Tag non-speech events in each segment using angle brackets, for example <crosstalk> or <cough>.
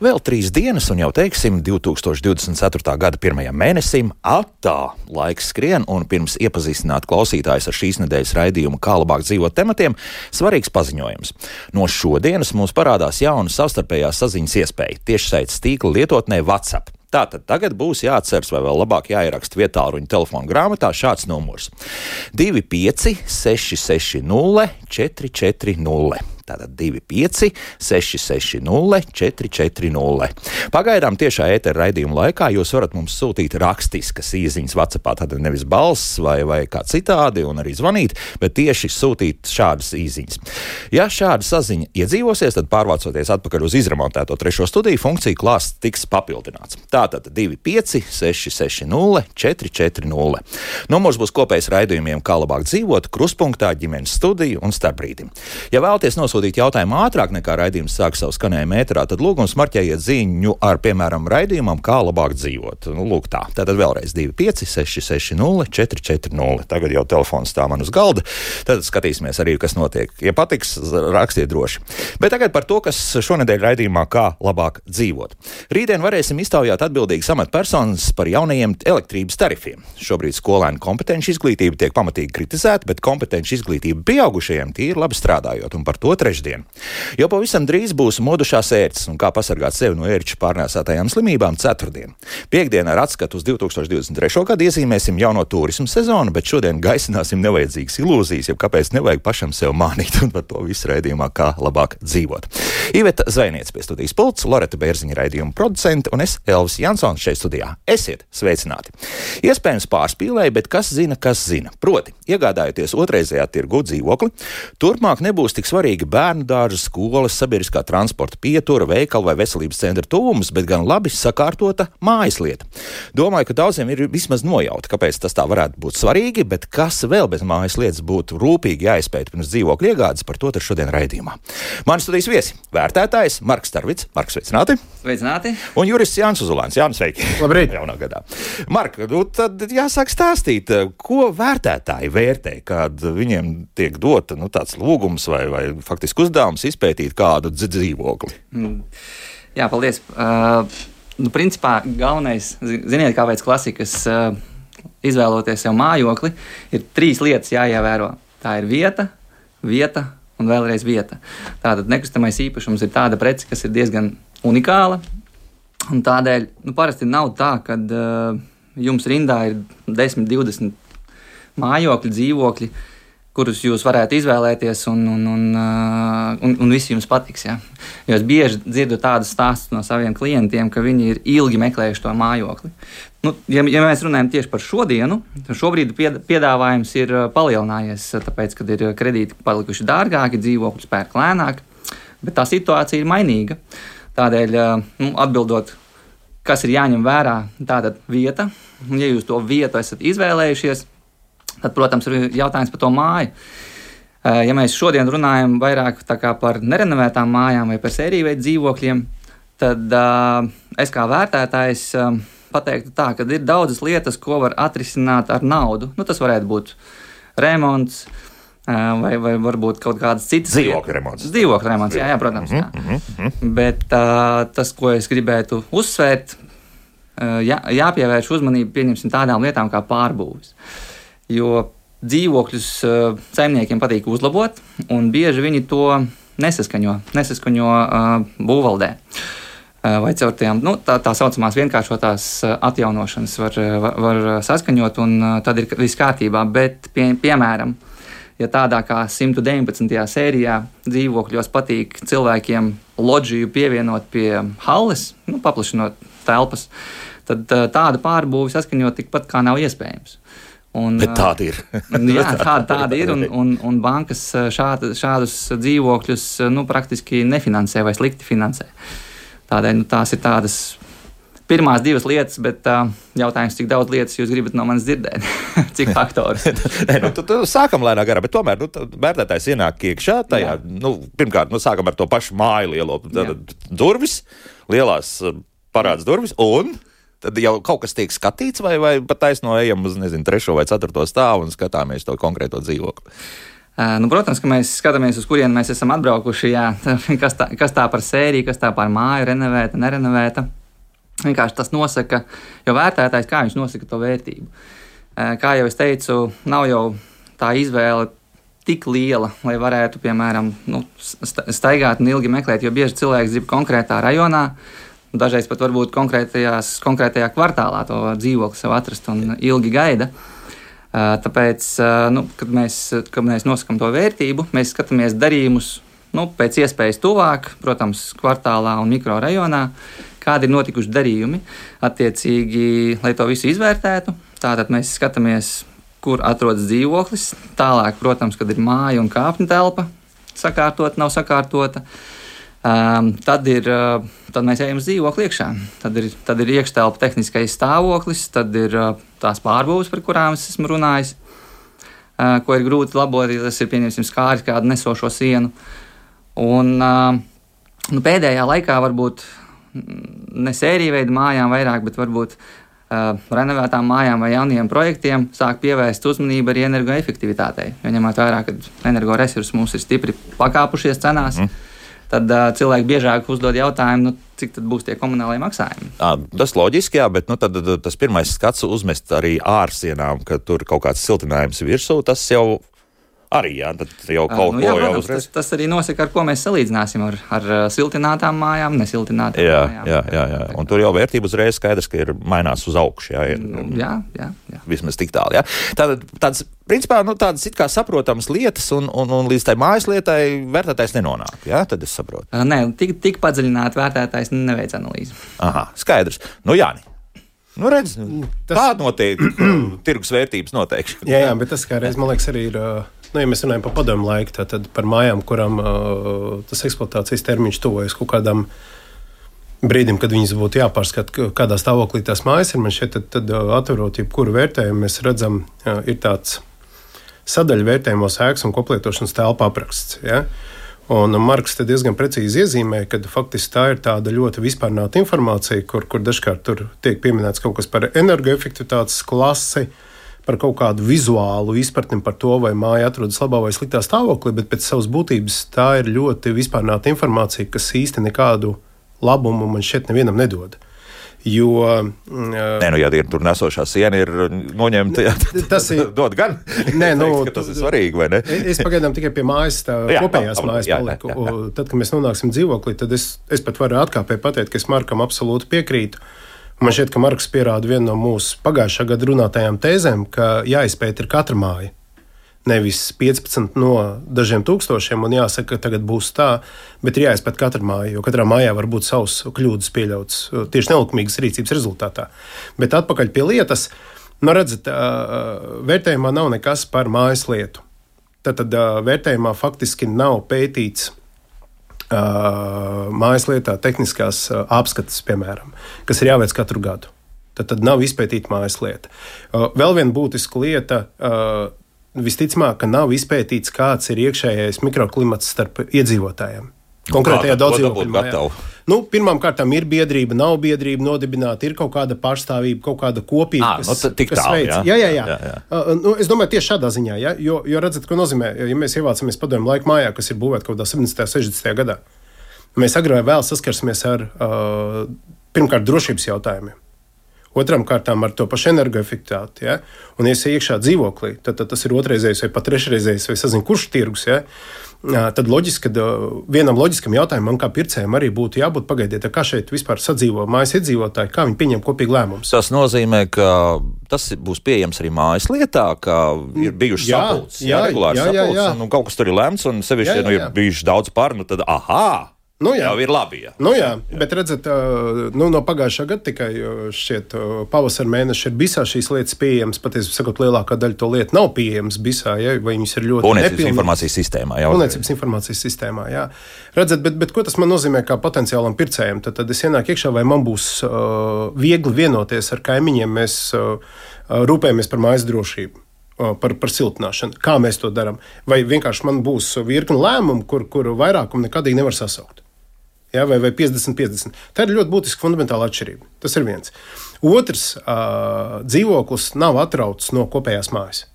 Vēl trīs dienas, un jau teiksim, 2024. gada pirmajam mēnesim attā laiks skrien, un pirms iepazīstināt klausītājus ar šīs nedēļas raidījumu, kā labāk dzīvot tematiem, svarīgs paziņojums. No šodienas mums parādās jauna savstarpējās saziņas iespēja tiešsaistes tīkla lietotnē WhatsApp. Tātad tagad būs jāatceras, vai vēl labāk jāieraksta vietā ruņa telefona grāmatā šāds numurs - 25 660 440. Tātad 25, 660, 440. Pagaidām tiešā ētera raidījuma laikā jūs varat mums sūtīt rakstiskas īsiņas WhatsApp, tad nevis balss vai, vai kā citādi, un arī zvanīt, bet tieši sūtīt šādas īsiņas. Ja šāda saziņa iedzīvosies, tad pārvācoties atpakaļ uz izremontēto trešo studiju, funkciju klāsts tiks papildināts. Tātad 25, 660, 440. Numurs būs kopējs raidījumiem, kā labāk dzīvot, kruspunktā, ģimenes studiju un starpbrīdim. Ja vēlaties nosūtīt nosūtīt jautājumu ātrāk nekā raidījums sāk savu skanējumu ēterā, tad lūgums marķējiet ziņu ar, piemēram, raidījumam, kā labāk dzīvot. Nu, lūk, tā. Tātad vēlreiz 256, 440. Tagad jau telefons stāv man uz galda. Tad skatīsimies arī, kas notiek. Ja patiks, rakstiet droši. Bet tagad par to, kas šonadēļ raidījumā, kā labāk dzīvot. Rītdien varēsim iztaujāt atbildīgas amatpersonas par jaunajiem elektrības tarifiem. Šobrīd skolēnu kompetenci izglītība tiek pamatīgi kritizēta, bet kompetenci izglītība pieaugušajiem tīri labi strādājot, un par to trešdien. Jo pavisam drīz būs modušās ērces un kā pasargāt sevi no ērču pārnēsātajām slimībām ceturtdien. Piektdien ar atskatu uz 2023. gadu iezīmēsim jauno turismu sezonu, bet šodien gaisināsim nevajadzīgas ilūzijas, jeb kāpēc nevajag pašam sev mānīt un par to visu raidījumā, kā labāk dzīvot. Iveta Zvaigznes pie studijas pults, Loreta Bērziņa raidījuma producente un es Elvis Jansons šeit studijā. Esiet sveicināti! Iespējams pārspīlēji, bet kas zina, kas zina. Proti, iegādājoties otrreizējā tirgu dzīvokli, turpmāk nebūs tik svarīgi bērnu dārza, skolas, sabiedriskā transporta pietura, veikala vai veselības centra tuvums, bet gan labi sakārtota mājaslieta. Domāju, ka daudziem ir vismaz nojauta, kāpēc tas tā varētu būt svarīgi, bet kas vēl bez mājaslietas būtu rūpīgi jāizpēta pirms dzīvokļa iegādes, par to šodien raidījumā. Mani studijas viesi - vērtētājs Marks Starvits, Marks Sveicināti! Sveicināti! Un jurists Jānis Uzulāns. Jānis, sveiki! Labrīt! Jaunā gadā. Marka, nu tad jāsāk stāstīt, ko vērtētāji vērtē, kad viņiem tiek dota nu, tāds lūgums vai, vai faktiski uzdevums izpētīt kādu dzīvokli. Mm. Jā, paldies. Uh, nu, principā galvenais, ziniet, kā pēc klasikas uh, izvēloties sev mājokli, ir trīs lietas jāievēro. Tā ir vieta, vieta un vēlreiz vieta. Tātad nekustamais īpašums ir tāda prece, kas ir diezgan unikāla. Un tādēļ nu, parasti nav tā, ka uh, jums rindā ir 10, 20 mājokļi, dzīvokļi. Uh, kurus jūs varētu izvēlēties, un, un, un, uh, un, un visi jums patiks. Ja? Jo es bieži dzirdu tādus stāstus no saviem klientiem, ka viņi ir ilgi meklējuši to mājokli. Nu, ja, ja mēs runājam tieši par šodienu, tad šobrīd piedāvājums ir uh, palielinājies, tāpēc, ka ir kredīti palikuši dārgāki, dzīvokļi pērk lēnāk, bet tā situācija ir mainīga. Tādēļ, uh, nu, atbildot, kas ir jāņem vērā, tātad vieta, ja jūs to vietu esat izvēlējušies, Tad, protams, ir jautājums par to māju. Ja mēs šodien runājam vairāk par nerenovētām mājām vai par sēriju veidu dzīvokļiem, tad es kā vērtētājs pateiktu tā, ka ir daudzas lietas, ko var atrisināt ar naudu. Nu, tas varētu būt remonts. Vai, vai varbūt kaut kādas citas dzīvokļu remonts. Dzīvokļu remonts, jā, jā protams. Jā. Mm -hmm. Bet uh, tas, ko es gribētu uzsvērt, uh, jā, jāpievērš uzmanība tādām lietām kā pārbūves. Uh, jo dzīvokļus uh, saimniekiem patīk uzlabot, un bieži viņi to nesaskaņo, nesaskaņo uh, būvvaldē. Uh, vai caur tām nu, tā, tā saucamās vienkāršotās uh, atjaunošanas var, var, var saskaņot, un uh, tad ir viss kārtībā. Bet, pie, piemēram, ja tādā kā 119. sērijā dzīvokļos patīk cilvēkiem loģiju pievienot pie halles, nu, paplašinot telpas, tad tāda pārbūve saskaņot tikpat kā nav iespējams. Un, Bet tāda ir. <laughs> jā, <laughs> tāda, tāda ir. Un, un, un bankas šāda, šādus dzīvokļus nu, praktiski nefinansē vai slikti finansē. Tādēļ nu, tās ir tādas pirmās divas lietas, bet uh, jautājums, cik daudz lietas jūs gribat no manis dzirdēt? <laughs> cik faktors? Nē, nu, tu, tu, sākam lēnā garā, bet tomēr nu, vērtētājs ienāk iekšā tajā. Nu, pirmkārt, nu, sākam ar to pašu māju lielo durvis, lielās parāds durvis un tad jau kaut kas tiek skatīts, vai, vai pat taisno ejam uz nezinu, trešo vai ceturto stāvu un skatāmies to konkrēto dzīvokli. Nu, protams, ka mēs skatāmies, uz kurien mēs esam atbraukuši. Jā, <laughs> kas, tā, kas tā par sēriju, kas tā par māju, renovēta, nerenovēta. Vienkārši tas nosaka, jo vērtētājs kā viņš nosaka to vērtību. Kā jau es teicu, nav jau tā izvēle tik liela, lai varētu, piemēram, nu, staigāt un ilgi meklēt, jo bieži cilvēks grib konkrētā rajonā. Dažreiz pat varbūt konkrētajā kvartālā to dzīvokli sev atrast un ilgi gaida. Tāpēc, nu, kad, mēs, kad mēs nosakām to vērtību, mēs skatāmies darījumus nu, pēc iespējas tuvāk, protams, kvartālā un mikrorajonā, kādi ir notikuši darījumi. Attiecīgi, lai to visu izvērtētu, tātad mēs skatāmies, kur atrodas dzīvoklis. Tālāk, protams, kad ir māja un kāpņu telpa, sakārtot, nav sakārtota. Um, tad, ir, uh, tad mēs ejam uz dzīvokli iekšā. Tad ir, tad ir iekštelpa tehniskais stāvoklis, tad ir uh, tās pārbūves, par kurām es esmu runājis, uh, ko ir grūti labot, ja tas ir pieņemsim skāris kādu nesošo sienu. Un, uh, nu, pēdējā laikā varbūt ne sēriju veidu mājām vairāk, bet varbūt uh, renovētām mājām vai jauniem projektiem sāk pievērst uzmanību arī energoefektivitātei. Jo ņemot vērā, ka energoresursi mums ir stipri pakāpušies cenās. Mm tad uh, cilvēki biežāk uzdod jautājumu, nu, cik tad būs tie komunālajie maksājumi. À, tas loģiski, jā, bet nu, tad, tas pirmais skats uzmest arī ārsienām, ka tur kaut kāds siltinājums virsū, tas jau arī jā, jau kaut nu, jā, ko jau uzreiz. Tas, tas arī nosaka, ar ko mēs salīdzināsim ar, ar siltinātām mājām, nesiltinātām jā, mājām. Jā, jā, jā. Un tur jau vērtība uzreiz skaidrs, ka ir mainās uz augšu. Jā, ir, nu, jā, jā, jā. Vismaz tik tālu. Tātad, tāds, principā, nu, tādas it kā saprotamas lietas, un, un, un līdz tai mājas lietai vērtētājs nenonāk. Jā, tad es saprotu. Nē, tik, tik padziļināti vērtētājs neveic analīzi. Aha, skaidrs. Nu, Jāni. Nu, redz, tas... Tāda notiek tirgus vērtības noteikti. Jā, jā, bet tas kā reiz, man liekas, arī ir. Uh Nu, ja mēs runājam par padomu laiku, tad par mājām, kurām uh, tas eksploatācijas termiņš tuvojas kaut kādam brīdim, kad viņas būtu jāpārskata, kādā stāvoklī tās mājas ir. Man šeit, tad, tad uh, atverot jebkuru vērtējumu, mēs redzam, uh, ir tāds sadaļu vērtējumos ēkas un koplietošanas telpa apraksts. Ja? Un Marks diezgan precīzi iezīmē, ka faktiski tā ir tāda ļoti vispārnāta informācija, kur, kur dažkārt tiek pieminēts kaut kas par energoefektivitātes klasi, uh, par kaut kādu vizuālu izpratni par to, vai māja atrodas labā vai sliktā stāvoklī, bet pēc savas būtības tā ir ļoti vispārnāta informācija, kas īsti nekādu labumu man šeit nevienam nedod. Jo, mm, Nē, nu, ja ir tur nesošā siena, ir noņemta. Jā, tas ir. Dod gan. Nē, <laughs> nu, teiks, tas ir svarīgi, vai ne? es pagaidām tikai pie mājas, tā <laughs> jā, kopējās jā, mājas jā, paliku. Jā, jā, jā. Tad, kad mēs nonāksim dzīvoklī, tad es, es pat varu atkāpē pateikt, ka es Markam absolūti piekrītu. Uh, Man šķiet, ka Marks pierāda vienu no mūsu pagājušā gada runātajām tēzēm, ka jāizpēta ir katra māja. Nevis 15 no dažiem tūkstošiem, un jāsaka, ka tagad būs tā, bet ir jāizpēta katra māja, jo katrā mājā var būt savs kļūdas pieļauts tieši nelikumīgas rīcības rezultātā. Bet atpakaļ pie lietas, nu redzat, vērtējumā nav nekas par mājas lietu. Tad, tad vērtējumā faktiski nav pētīts mājas lietā tehniskās apskates, piemēram, kas ir jāveic katru gadu. Tad, tad nav izpētīta mājas lieta. Vēl viena būtiska lieta. Visticamāk, ka nav izpētīts, kāds ir iekšējais mikroklimats starp iedzīvotājiem. Konkrētajā daudzdzīvokļā. Nu, Pirmkārt, ir biedrība, nav biedrība nodibināta, ir kaut kāda pārstāvība, kaut kāda kopīga. À, kas, nu, kas tālu, jā, jā, jā. jā. jā, jā. Uh, nu, es domāju, tieši šādā ziņā, ja? jo, jo redzat, ko nozīmē, ja mēs ievācamies padomju laiku mājā, kas ir būvēta kaut kādā 70. un 60. gadā. Mēs agrāk vai vēl saskarsimies ar uh, pirmkārt drošības jautājumiem. Otram kārtām ar to pašu energoefektivitāti. Ja? Un, ja es iekšā dzīvoklī, tad, tad tas ir otrreizējs vai pat trešreizējs, vai es nezinu, kurš tirgus. Ja? tad loģiski, ka vienam loģiskam jautājumam, kā pircējam, arī būtu jābūt pagaidiet, kā šeit vispār sadzīvo mājas iedzīvotāji, kā viņi pieņem kopīgu lēmumu. Tas nozīmē, ka tas būs pieejams arī mājas lietā, ka ir bijušas sapulces, jā, jā, regulārs sapulces, jā, jā, jā. un kaut kas tur ir lemts, un sevišķi, ja nu, ir bijuši daudz pārnu, tad aha! Nu, jā. jau ir labi. Jā. Nu, jā, jā. Bet redziet, nu, no pagājušā gada tikai šķiet, pavasara mēneša ir visā šīs lietas pieejamas. Patiesībā, lielākā daļa to lietu nav pieejamas visā, ja, vai viņas ir ļoti nepilnīgas. informācijas sistēmā. Jā, Būvniecības informācijas sistēmā. Jā. Redziet, bet, bet ko tas man nozīmē kā potenciālam pircējam? Tad, tad es ienāku iekšā, vai man būs uh, viegli vienoties ar kaimiņiem, mēs uh, rūpējamies par mājas drošību par, par siltināšanu. Kā mēs to darām? Vai vienkārši man būs virkni lēmumu, kur, kur vairākumu nekādīgi nevar sasaukt? Ja, vai, vai 50-50. Tā ir ļoti būtiska fundamentāla atšķirība. Tas ir viens. Otrs, uh, dzīvoklis nav atrauts no kopējās mājas.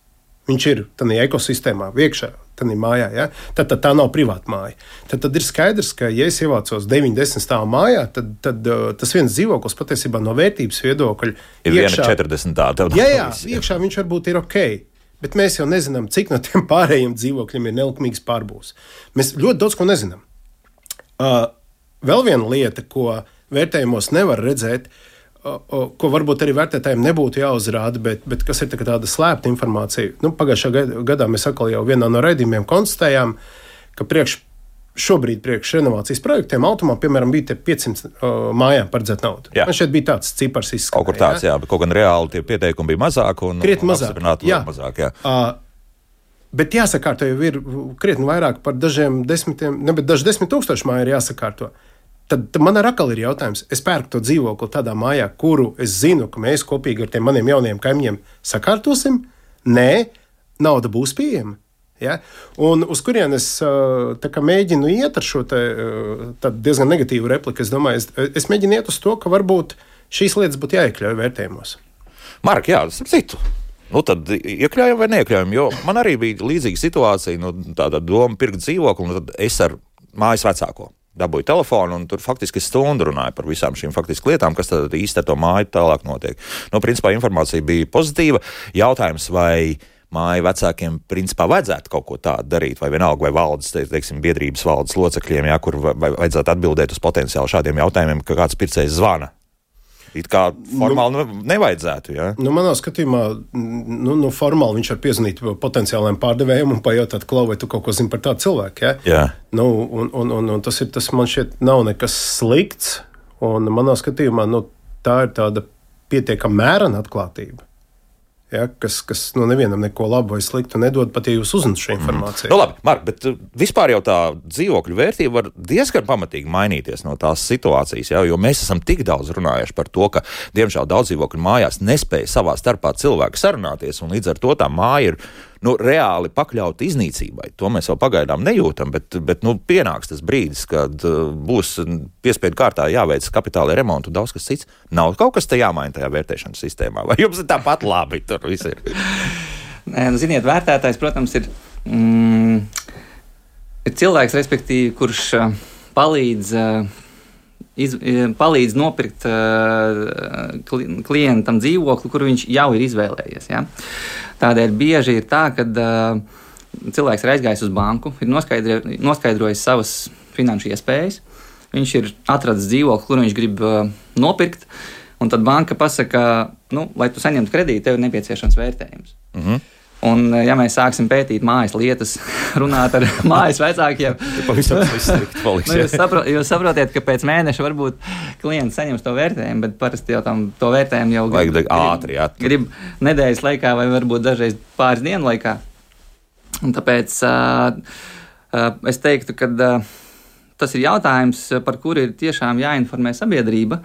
Viņš ir tādā ekosistēmā, iekšā. Tad, mājā, ja? tad, tad tā nav privāta māja. Tad, tad ir skaidrs, ka, ja es ievācos 90 stāvu mājā, tad, tad uh, tas viens dzīvoklis patiesībā no vērtības viedokļa ir iekšā, 40 tāda. Jā, jā, iekšā viņš varbūt ir ok. Bet mēs jau nezinām, cik no tiem pārējiem dzīvokļiem ir nelikumīgs pārbūves. Mēs ļoti daudz ko nezinām. Uh, vēl viena lieta, ko vērtējumos nevar redzēt, ko varbūt arī vērtētājiem nebūtu jāuzrāda, bet, bet kas ir tā tāda slēpta informācija. Nu, pagājušā gadā mēs atkal jau vienā no raidījumiem konstatējām, ka priekš, šobrīd priekš renovācijas projektiem automā, piemēram, bija 500 uh, mājām paredzēta nauda. Jā. Man šeit bija tāds cipars izskatījums. Kaut kur tāds, jā, jā bet kaut gan reāli tie pieteikumi bija mazāki un krietni mazāk. Jā. mazāk jā. Uh, Bet jāsakārto jau ir krietni vairāk par dažiem desmitiem, ne, bet daži desmit tūkstoši māju ir jāsakārto. Tad, tad man ar akali ir jautājums, es pērku to dzīvokli tādā mājā, kuru es zinu, ka mēs kopīgi ar tiem maniem jauniem kaimiņiem sakārtosim. Nē, nauda būs pieejama. Ja? Un uz kurienes es mēģinu iet ar šo te, diezgan negatīvu repliku, es domāju, es, es mēģinu iet uz to, ka varbūt šīs lietas būtu jāiekļauj vērtējumos. Mark, jā, tas ir citu. Nu, tad iekļaujam vai neiekļaujam? Jo man arī bija līdzīga situācija, nu, tāda doma pirkt dzīvokli, un tad es ar mājas vecāko dabūju telefonu, un tur faktiski stundu runāju par visām šīm lietām, kas tad īsti ar to māju tālāk notiek. Nu, principā informācija bija pozitīva. Jautājums, vai māju vecākiem principā vajadzētu kaut ko tādu darīt, vai vienalga, vai valdes, teiksim, biedrības valdes locekļiem, jā, kur vajadzētu atbildēt uz potenciāli šādiem jautājumiem, ka kāds pircējs zvana It kā formāli nu, nevajadzētu. Ja? Nu, manā skatījumā, nu, nu, formāli viņš var piezvanīt potenciālajiem pārdevējiem un pajautāt, Klau, vai tu kaut ko zini par tādu cilvēku. Ja? Jā. Nu, un, un, un, un tas, ir, tas man šķiet nav nekas slikts. Un manā skatījumā nu, tā ir tāda pietiekama mērena atklātība ja, kas, kas nu, nevienam neko labu vai sliktu nedod, pat ja jūs uzzināt šo informāciju. Mm. Nu, labi, Mark, bet uh, vispār jau tā dzīvokļu vērtība var diezgan pamatīgi mainīties no tās situācijas, ja, jo mēs esam tik daudz runājuši par to, ka diemžēl daudz dzīvokļu mājās nespēja savā starpā cilvēki sarunāties, un līdz ar to tā māja ir nu, reāli pakļauti iznīcībai. To mēs vēl pagaidām nejūtam, bet, bet nu, pienāks tas brīdis, kad uh, būs piespiedu kārtā jāveic kapitāla remonta un daudz kas cits. Nav kaut kas te jāmaina tajā vērtēšanas sistēmā, vai jums ir tāpat labi? Tur viss ir. <laughs> Nē, nu, ziniet, vērtētājs, protams, ir, mm, ir cilvēks, kurš uh, palīdz. Uh, iz, palīdz nopirkt uh, klientam dzīvokli, kuru viņš jau ir izvēlējies. Ja? Tādēļ bieži ir tā, ka uh, cilvēks ir aizgājis uz banku, ir noskaidro, noskaidrojis savas finanšu iespējas, viņš ir atradzis dzīvokli, kuru viņš grib uh, nopirkt, un tad banka pasaka, nu, lai tu saņemtu kredītu, tev ir nepieciešams vērtējums. Mm -hmm. Un, ja mēs sāksim pētīt mājas lietas, <laughs> runāt ar <laughs> mājas vecākiem, <laughs> tad nu, jūs, sapro, jūs saprotat, ka pēc mēneša varbūt klients saņems to vērtējumu, bet parasti jau tam to vērtējumu jau grib, grib, ātri, jā. grib nedēļas laikā vai varbūt dažreiz pāris dienu laikā. Un tāpēc uh, uh, es teiktu, ka uh, tas ir jautājums, par kuru ir tiešām jāinformē sabiedrība.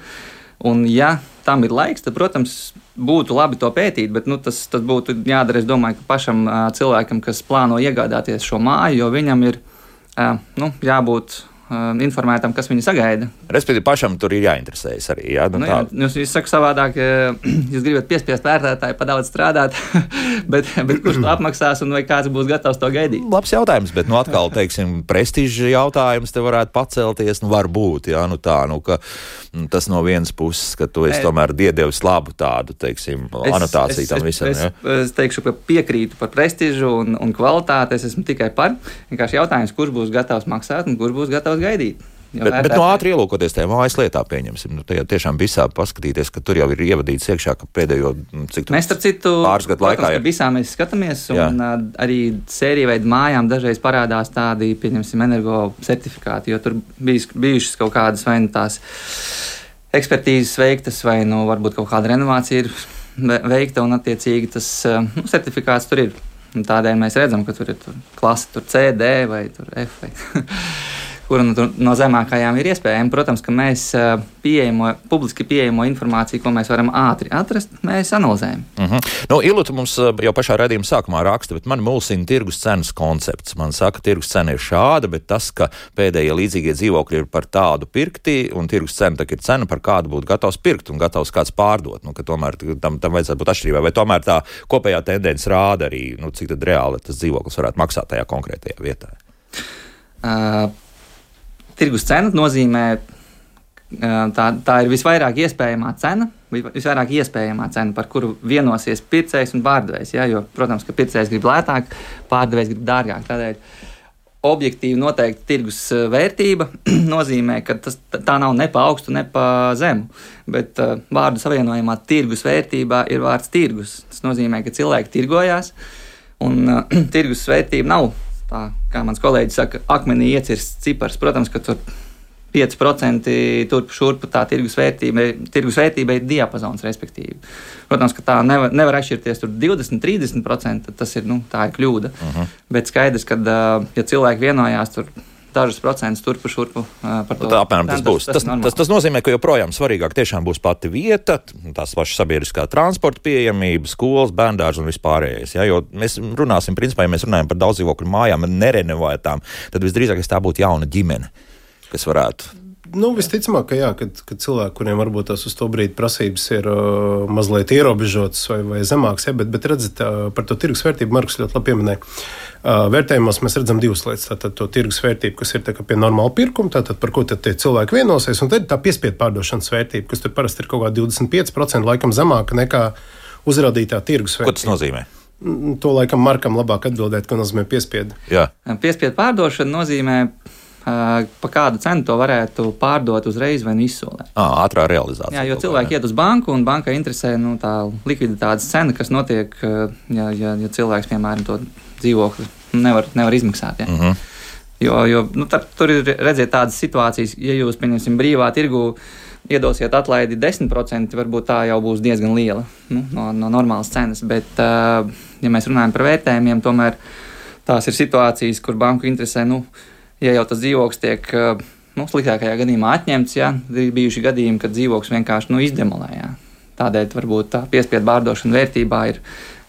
Un, ja tam ir laiks, tad, protams, būtu labi to pētīt, bet nu, tas, tas būtu jādara, es domāju, pašam cilvēkam, kas plāno iegādāties šo māju, jo viņam ir nu, jābūt informētam, kas viņu sagaida. Respektīvi, pašam tur ir jāinteresējas arī. Jā, nu, nu, jā, jūs, jūs sakat savādāk, <clears throat> jūs gribat piespiest vērtētāju pa daudz strādāt, <laughs> bet, bet kurš to apmaksās un vai kāds būs gatavs to gaidīt? Labs jautājums, bet nu, atkal, <laughs> teiksim, prestiža jautājums te varētu pacelties. Nu, varbūt, jā, nu, tā, nu, ka, nu, tas no vienas puses, ka tu esi tomēr diedevis labu tādu, teiksim, es, anotāciju es, tam visam. Es, es, es teikšu, ka piekrītu par prestižu un, un kvalitāti. Es esmu tikai par. Vienkārši jautājums, kurš būs gatavs maksāt un kurš būs gatavs gaidīt. Bet, bet no ātri ielūkoties tajā mājas lietā, pieņemsim, nu, tajā tiešām visā paskatīties, ka tur jau ir ievadīts iekšā, ka pēdējo nu, cik mēs, starp citu, pāris gadu laikā ir. Visā mēs skatāmies, un Jā. arī sērija veidu mājām dažreiz parādās tādi, pieņemsim, energo certifikāti, jo tur bijis, bijušas kaut kādas vai nu tās ekspertīzes veiktas, vai nu varbūt kaut kāda renovācija ir veikta, un attiecīgi tas nu, certifikāts tur ir. Un tādēļ mēs redzam, ka tur ir tur klase, tur C, D vai F. Vai <laughs> kura no, no zemākajām ir iespējama. Protams, ka mēs pieejamo, publiski pieejamo informāciju, ko mēs varam ātri atrast, mēs analizējam. Uh -huh. nu, Ilūta mums jau pašā redzējuma sākumā raksta, bet man mulsina tirgus cenas koncepts. Man saka, tirgus cena ir šāda, bet tas, ka pēdējie līdzīgie dzīvokļi ir par tādu pirkti, un tirgus cena ir cena, par kādu būtu gatavs pirkt un gatavs kāds pārdot. Nu, tomēr tam, tam vajadzētu būt atšķirībai. Vai tomēr tā kopējā tendence rāda arī, nu, cik reāli tas dzīvoklis varētu maksāt tajā konkrētajā vietā? Uh, tirgus cena nozīmē, tā, tā ir visvairāk iespējamā cena, visvairāk iespējamā cena, par kuru vienosies pircējs un pārdevējs. Ja? Jo, protams, ka pircējs grib lētāk, pārdevējs grib dārgāk. Tādēļ objektīvi noteikta tirgus vērtība <clears throat> nozīmē, ka tas, tā nav ne pa augstu, ne pa zemu. Bet uh, vārdu savienojumā tirgus vērtībā ir vārds tirgus. Tas nozīmē, ka cilvēki tirgojās, un uh, <clears throat> tirgus vērtība nav tā, kā mans kolēģis saka, akmenī iecirsts cipars. Protams, ka tur 5% turp šurp tā tirgus vērtība, tirgus vērtība ir diapazons, respektīvi. Protams, ka tā nevar, nevar atšķirties 20, 30%, tas ir, nu, tā ir kļūda. Uh mhm. -huh. Bet skaidrs, ka, ja cilvēki vienojās tur dažus procentus turpu šurpu par to. Tā apmēram tas būs. Tas, tas, tas, tas nozīmē, ka joprojām svarīgāk tiešām būs pati vieta, tās pašas sabiedriskā transporta pieejamība, skolas, bērndārs un vispārējais. Ja? Jo mēs runāsim, principā, ja mēs runājam par daudz dzīvokļu mājām, nerenovētām, tad visdrīzāk tā būtu jauna ģimene, kas varētu Nu, visticamāk, ka, jā, kad, kad cilvēki, kuriem varbūt tās uz to brīdi prasības ir uh, mazliet ierobežotas vai, vai zemākas, ja, bet, bet redzat, uh, par to tirgus vērtību Marks ļoti labi pieminēja. Uh, vērtējumos mēs redzam divas lietas. Tātad to tirgus vērtību, kas ir pie normāla pirkuma, tātad par ko tie cilvēki vienosies, un tad tā piespiedu pārdošanas vērtība, kas tur parasti ir kaut kāda 25% laikam zemāka nekā uzrādītā tirgus vērtība. Ko tas nozīmē? To laikam Markam labāk atbildēt, ko nozīmē piespiedu. Piespiedu pārdošana nozīmē pa kādu cenu to varētu pārdot uzreiz vai nu izsolē. Ātrā realizācija. Jā, jo cilvēki iet uz banku un bankai interesē nu, tā likviditātes cena, kas notiek, ja, ja, ja cilvēks, piemēram, to dzīvokli nevar, nevar izmaksāt. Ja. Mm -hmm. Jo, jo nu, tar, tur ir redziet tādas situācijas, ja jūs, pieņemsim, brīvā tirgu iedosiet atlaidi 10%, varbūt tā jau būs diezgan liela nu, no, no normālas cenas. Bet, ja mēs runājam par vērtējumiem, tomēr tās ir situācijas, kur banku interesē. Nu, ja jau tas dzīvoklis tiek nu, sliktākajā gadījumā atņemts, ja ir bijuši gadījumi, kad dzīvoklis vienkārši nu, izdemolē. Ja. Tādēļ varbūt tā piespiedu pārdošana vērtībā ir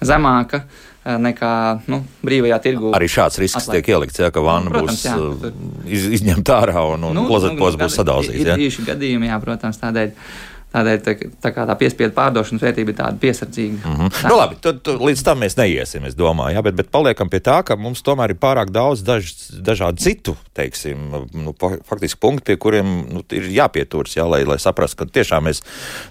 zemāka nekā nu, brīvajā tirgu. Arī šāds risks atlaid. tiek ielikts, ja, ka vanna nu, būs jā, iz, izņemta ārā un, un nu, klozetpos nu, būs sadalzīts. Ir, ir bijuši gadījumi, jā, protams, tādēļ. Tādēļ tā, tā, tā piespiedu pārdošanas vērtība ir tāda piesardzīga. Mm -hmm. Tā. Nu, labi, tad, līdz tam mēs neiesim, es domāju, jā, bet, bet paliekam pie tā, ka mums tomēr ir pārāk daudz daž, dažādu citu, teiksim, nu, faktiski punktu, pie kuriem nu, ir jāpieturas, jā, lai, lai saprastu, ka tiešām mēs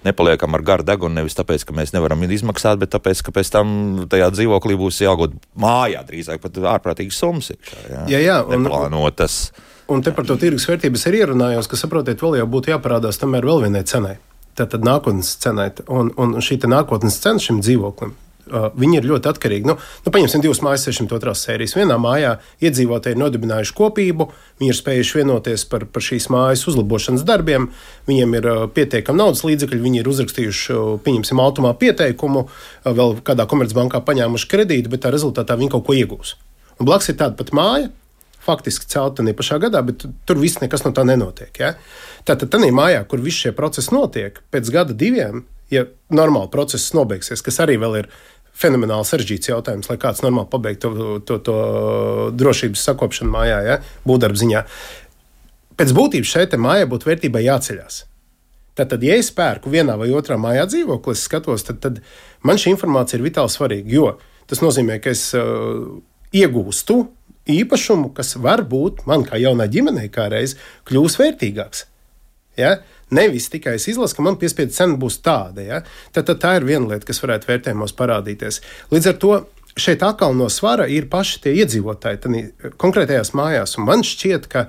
nepaliekam ar garu degunu nevis tāpēc, ka mēs nevaram izmaksāt, bet tāpēc, ka pēc tam tajā dzīvoklī būs jāgūt mājā drīzāk pat ārprātīgas summas. Jā, jā, jā un, Neplānotas. Un te par to tirgus vērtības arī ierunājos, ka saprotiet, vēl jau būtu jāparādās tomēr vēl vienai cenai tātad nākotnes cenai. Un, un šī nākotnes cena šim dzīvoklim. Uh, viņi ir ļoti atkarīgi. Nu, nu, paņemsim divas mājas, 602 sērijas. Vienā mājā iedzīvotāji ir nodibinājuši kopību, viņi ir spējuši vienoties par, par šīs mājas uzlabošanas darbiem, viņiem ir uh, pietiekami naudas līdzekļi, viņi ir uzrakstījuši, uh, pieņemsim, automā pieteikumu, uh, vēl kādā komercbankā paņēmuši kredītu, bet tā rezultātā viņi kaut ko iegūs. Un blakus ir tāda pati māja, faktiski celta ne pašā gadā, bet tur viss nekas no tā nenotiek. Ja? Tātad, tādā mājā, kur visi šie procesi notiek, pēc gada diviem, ja normāli process nobeigsies, kas arī vēl ir fenomenāli sarežģīts jautājums, lai kāds normāli pabeigtu to, to, to drošības sakopšanu mājā, ja? būvdarba ziņā. Pēc būtības šai mājai būtu vērtībai jāceļās. Tātad, ja es pērku vienā vai otrā mājā dzīvokli, es skatos, tad, tad man šī informācija ir vitāli svarīga. Jo tas nozīmē, ka es uh, iegūstu īpašumu, kas varbūt man kā jaunai ģimenei kādreiz kļūs vērtīgāks. Ja? Nevis tikai es izlasu, ka man piespiedu cena būs tāda. Ja? Tad, tad tā ir viena lieta, kas varētu vērtējumos parādīties. Līdz ar to šeit atkal no svara ir paši tie iedzīvotāji tani, konkrētajās mājās. Un man šķiet, ka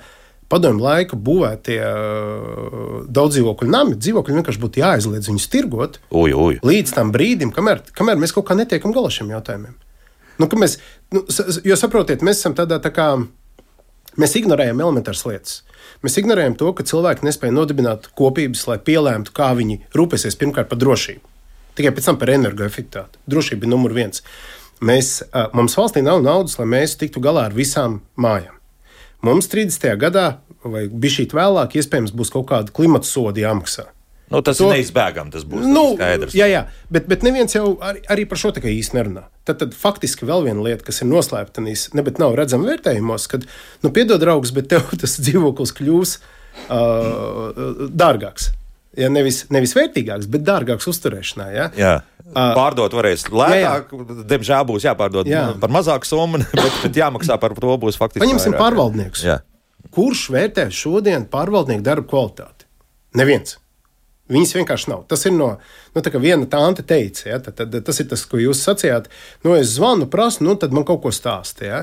padomju laika būvētie uh, daudz dzīvokļu nami, dzīvokļi vienkārši būtu jāaizliedz viņus tirgot uj, uj. līdz tam brīdim, kamēr, kamēr mēs kaut kā netiekam galā šiem jautājumiem. Nu, mēs, nu, jo saprotiet, mēs esam tādā tā kā. Mēs ignorējam elementāras lietas. Mēs ignorējam to, ka cilvēki nespēja nodibināt kopības, lai pielēmtu, kā viņi rūpēsies pirmkārt par drošību. Tikai pēc tam par energoefektivitāti. Drošība ir numur viens. Mēs, mums valstī nav naudas, lai mēs tiktu galā ar visām mājām. Mums 30. gadā vai bišķīt vēlāk, iespējams, būs kaut kāda klimata soda jāmaksā. Nu, tas To- ir neizbēgami. Tas būs Nu, skaidrs. jā, jā, bet, bet neviens jau arī, arī par šo tā kā īsti nerunā. Tad, tad faktiski vēl viena lieta, kas ir noslēpta, ne, bet nav redzama vērtējumos, kad, nu, piedod, draugs, bet tev <laughs> tas dzīvoklis kļūs uh, dārgāks. Ja, nevis, nevis vērtīgāks, bet dārgāks uzturēšanai. Ja? Jā. Pārdot varēs lētāk, diemžēl būs jāpārdod Jā. jā. par mazāku summu, <laughs> bet, bet jāmaksā par to būs faktiski. Paņemsim pārvaldniekus. Jā. Kurš vērtē šodien pārvaldnieku darba kvalitāti? Neviens. Viņas vienkārši nav. Tas ir no, nu, tā kā viena tante teica, ja, tad, tad, tas ir tas, ko jūs sacījāt. Nu, es zvanu, prasu, nu, tad man kaut ko stāsta. Ja.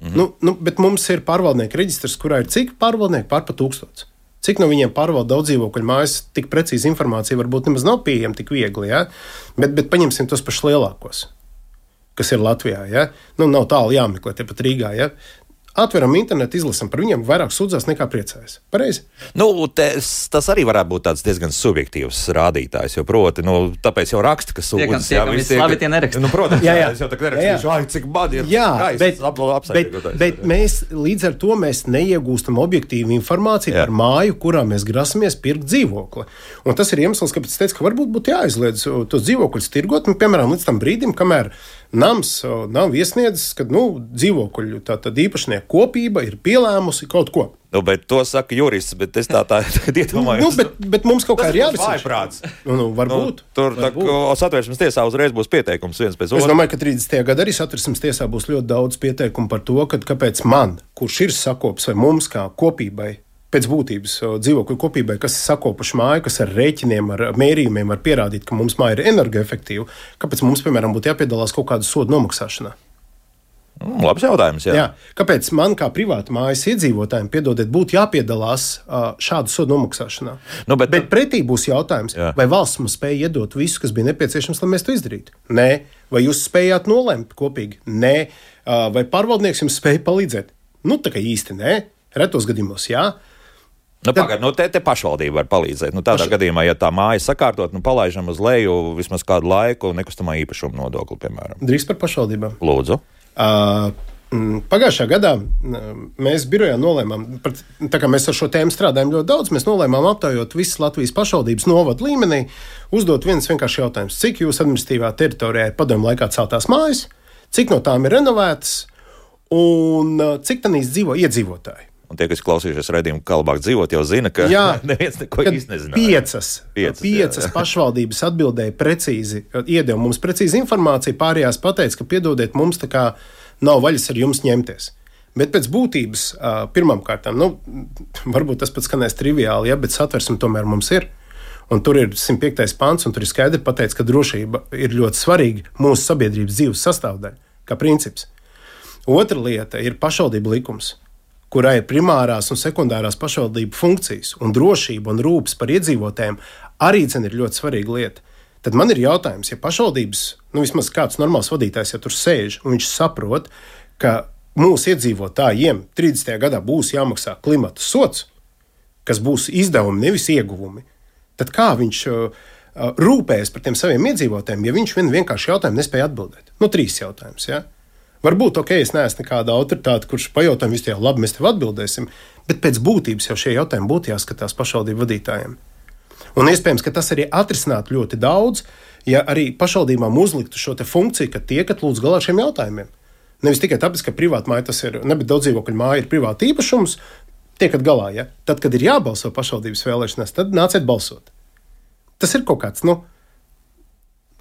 Mm -hmm. nu, nu, bet mums ir pārvaldnieku reģistrs, kurā ir cik pārvaldnieku pār pa tūkstots. Cik no viņiem pārvalda daudz dzīvokļu mājas, tik precīzi informācija varbūt nemaz nav pieejama tik viegli. Ja? Bet, bet paņemsim tos pašus lielākos, kas ir Latvijā. Ja? Nu, nav tālu jāmeklē, tepat Rīgā. Ja? Atveram internetu, izlasām par viņiem, vairāk sūdzās nekā priecājas. Pareizi? Nu, tes, tas arī varētu būt tāds diezgan subjektīvs rādītājs. Jo, proti, nu, tāpēc jau raksta, ka sūdzas. kam visi vislabi, tie neraksta. Nu, protams, <laughs> Jā, jā, jā. es jau tagad nerakstīšu, ai, cik man ir. Jā, skaists, bet, aplo- bet, apsaimniekotais. bet mēs līdz ar to mēs neiegūstam objektīvu informāciju Jā. par māju, kurā mēs grasamies pirkt dzīvokli. Un tas ir iemesls, kāpēc es teicu, ka varbūt būtu jāizliedz o, tos dzīvokļus tirgot, nu, piemēram, līdz tam brīdim, kamēr nams nav iesniedzis, ka nu, dzīvokļu tātad īpašnieku kopība ir pielēmusi kaut ko. Nu, bet to saka jurists, bet es tā tā <laughs> iedomājos. Nu, bet, bet mums kaut kā ir jārisina. vājprāts. Nu, nu, Nu, varbūt. tur tā, varbūt. satversmes tiesā uzreiz būs pieteikums viens pēc Es otra. domāju, ka 30. gadā arī satversmes tiesā būs ļoti daudz pieteikumu par to, ka, kāpēc man, kurš ir sakops, vai mums kā kopībai, pēc būtības dzīvokļu kopībai, kas ir sakopuši māju, kas ar rēķiniem, ar mērījumiem var pierādīt, ka mums māja ir energoefektīva, kāpēc mums, piemēram, būtu jāpiedalās kaut kādu sodu nomaksāšanā. Mm, labs jautājums. Jā. Jā. Kāpēc man, kā privāta mājas iedzīvotājiem, piedodiet, būtu jāpiedalās šādu sodu nomaksāšanā? Nu, bet- bet pretī būs jautājums, Jā. vai valsts mums spēja iedot visu, kas bija nepieciešams, lai mēs to izdarītu? Nē, vai jūs spējāt nolemt kopīgi? Nē, vai pārvaldnieks jums spēja palīdzēt? Nu, tā kā īsti nē, retos gadījumos jā. Nu, pagad, nu, te, te pašvaldība var palīdzēt. Nu, tādā Paš... gadījumā, ja tā māja sakārtot, nu, palaižam uz leju vismaz kādu laiku nekustamā īpašuma nodokli, piemēram. Drīz par pašvaldībām. Lūdzu. Uh, Pagājušā gadā mēs birojā nolēmām, tā kā mēs ar šo tēmu strādājam ļoti daudz, mēs nolēmām aptaujot visas Latvijas pašvaldības novadu līmenī, uzdot viens vienkāršs jautājums. Cik jūsu administratīvā teritorijā ir padomu laikā celtās mājas, cik no tām ir renovētas un cik tanīs dzīvo iedzīvotāji? Un tie, kas klausījušies redzējumu, kā labāk dzīvot, jau zina, ka Jā, <laughs> neviens neko īsti nezina. Piecas, Piecas, piecas, jā, jā. pašvaldības atbildēja precīzi, iedeva mums precīzi informāciju, pārējās pateica, ka piedodiet, mums tā kā nav vaļas ar jums ņemties. Bet pēc būtības, kārtām, nu, varbūt tas pats skanēs triviāli, ja, bet satversme tomēr mums ir. Un tur ir 105. pāns, un tur ir skaidri pateikts, ka drošība ir ļoti svarīga mūsu sabiedrības dzīves sastāvdaļa, kā princips. Otra lieta ir pašvaldību likums, kurā ir primārās un sekundārās pašvaldību funkcijas, un drošība un rūpes par iedzīvotājiem arī dzen, ir ļoti svarīga lieta. Tad man ir jautājums, ja pašvaldības, nu vismaz kāds normāls vadītājs, ja tur sēž un viņš saprot, ka mūsu iedzīvotājiem 30. gadā būs jāmaksā klimata sots, kas būs izdevumi, nevis ieguvumi, tad kā viņš uh, uh, rūpējas par tiem saviem iedzīvotājiem, ja viņš vien vienkārši jautājumu nespēja atbildēt? Nu, trīs jautājumus. Ja? Varbūt, ok, es neesmu nekāda autoritāte, kurš pajautā, viss jau labi, mēs tev atbildēsim, bet pēc būtības jau šie jautājumi būtu jāskatās pašvaldību vadītājiem. Un iespējams, ka tas arī atrisinātu ļoti daudz, ja arī pašvaldībām uzliktu šo funkciju, ka tiekat lūdzu galā ar šiem jautājumiem. Nevis tikai tāpēc, ka privāta māja tas ir, ne, bet daudz dzīvokļu māja ir privāta īpašums, tiekat galā. Ja? Tad, kad ir jābalso pašvaldības vēlēšanās, tad nāciet balsot. Tas ir kaut kāds, nu,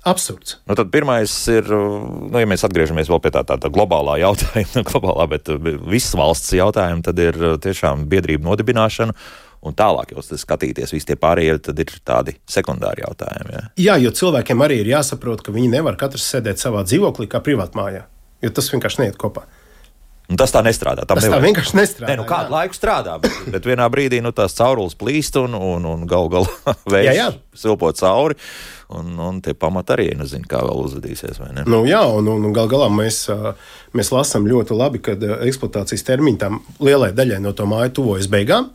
absurds. Nu, tad pirmais ir, nu, ja mēs atgriežamies pie tā, tā, tā globālā <laughs> jautājuma, globālā, bet uh, visas valsts jautājuma, tad ir uh, tiešām biedrība nodibināšana. Un tālāk jau skatīties, visi tie pārējie tad ir tādi sekundāri jautājumi. Ja? Jā, jo cilvēkiem arī ir jāsaprot, ka viņi nevar katrs sēdēt savā dzīvoklī kā privātmājā, jo tas vienkārši neiet kopā. Un tas tā nestrādā. Tam Tas tā nevajag- vienkārši nestrādā. Nē, nu kādu jā. laiku strādā, bet, bet vienā brīdī nu, tās caurules plīst un, un, un gal galā <laughs> Jā, vējš jā. silpo cauri. Un, un tie pamati arī nezinu, kā vēl uzvedīsies. Nu, jā, un, un, un gal galā mēs, mēs lasām ļoti labi, ka eksploatācijas termiņi tam lielai daļai no to māju tuvojas beigām.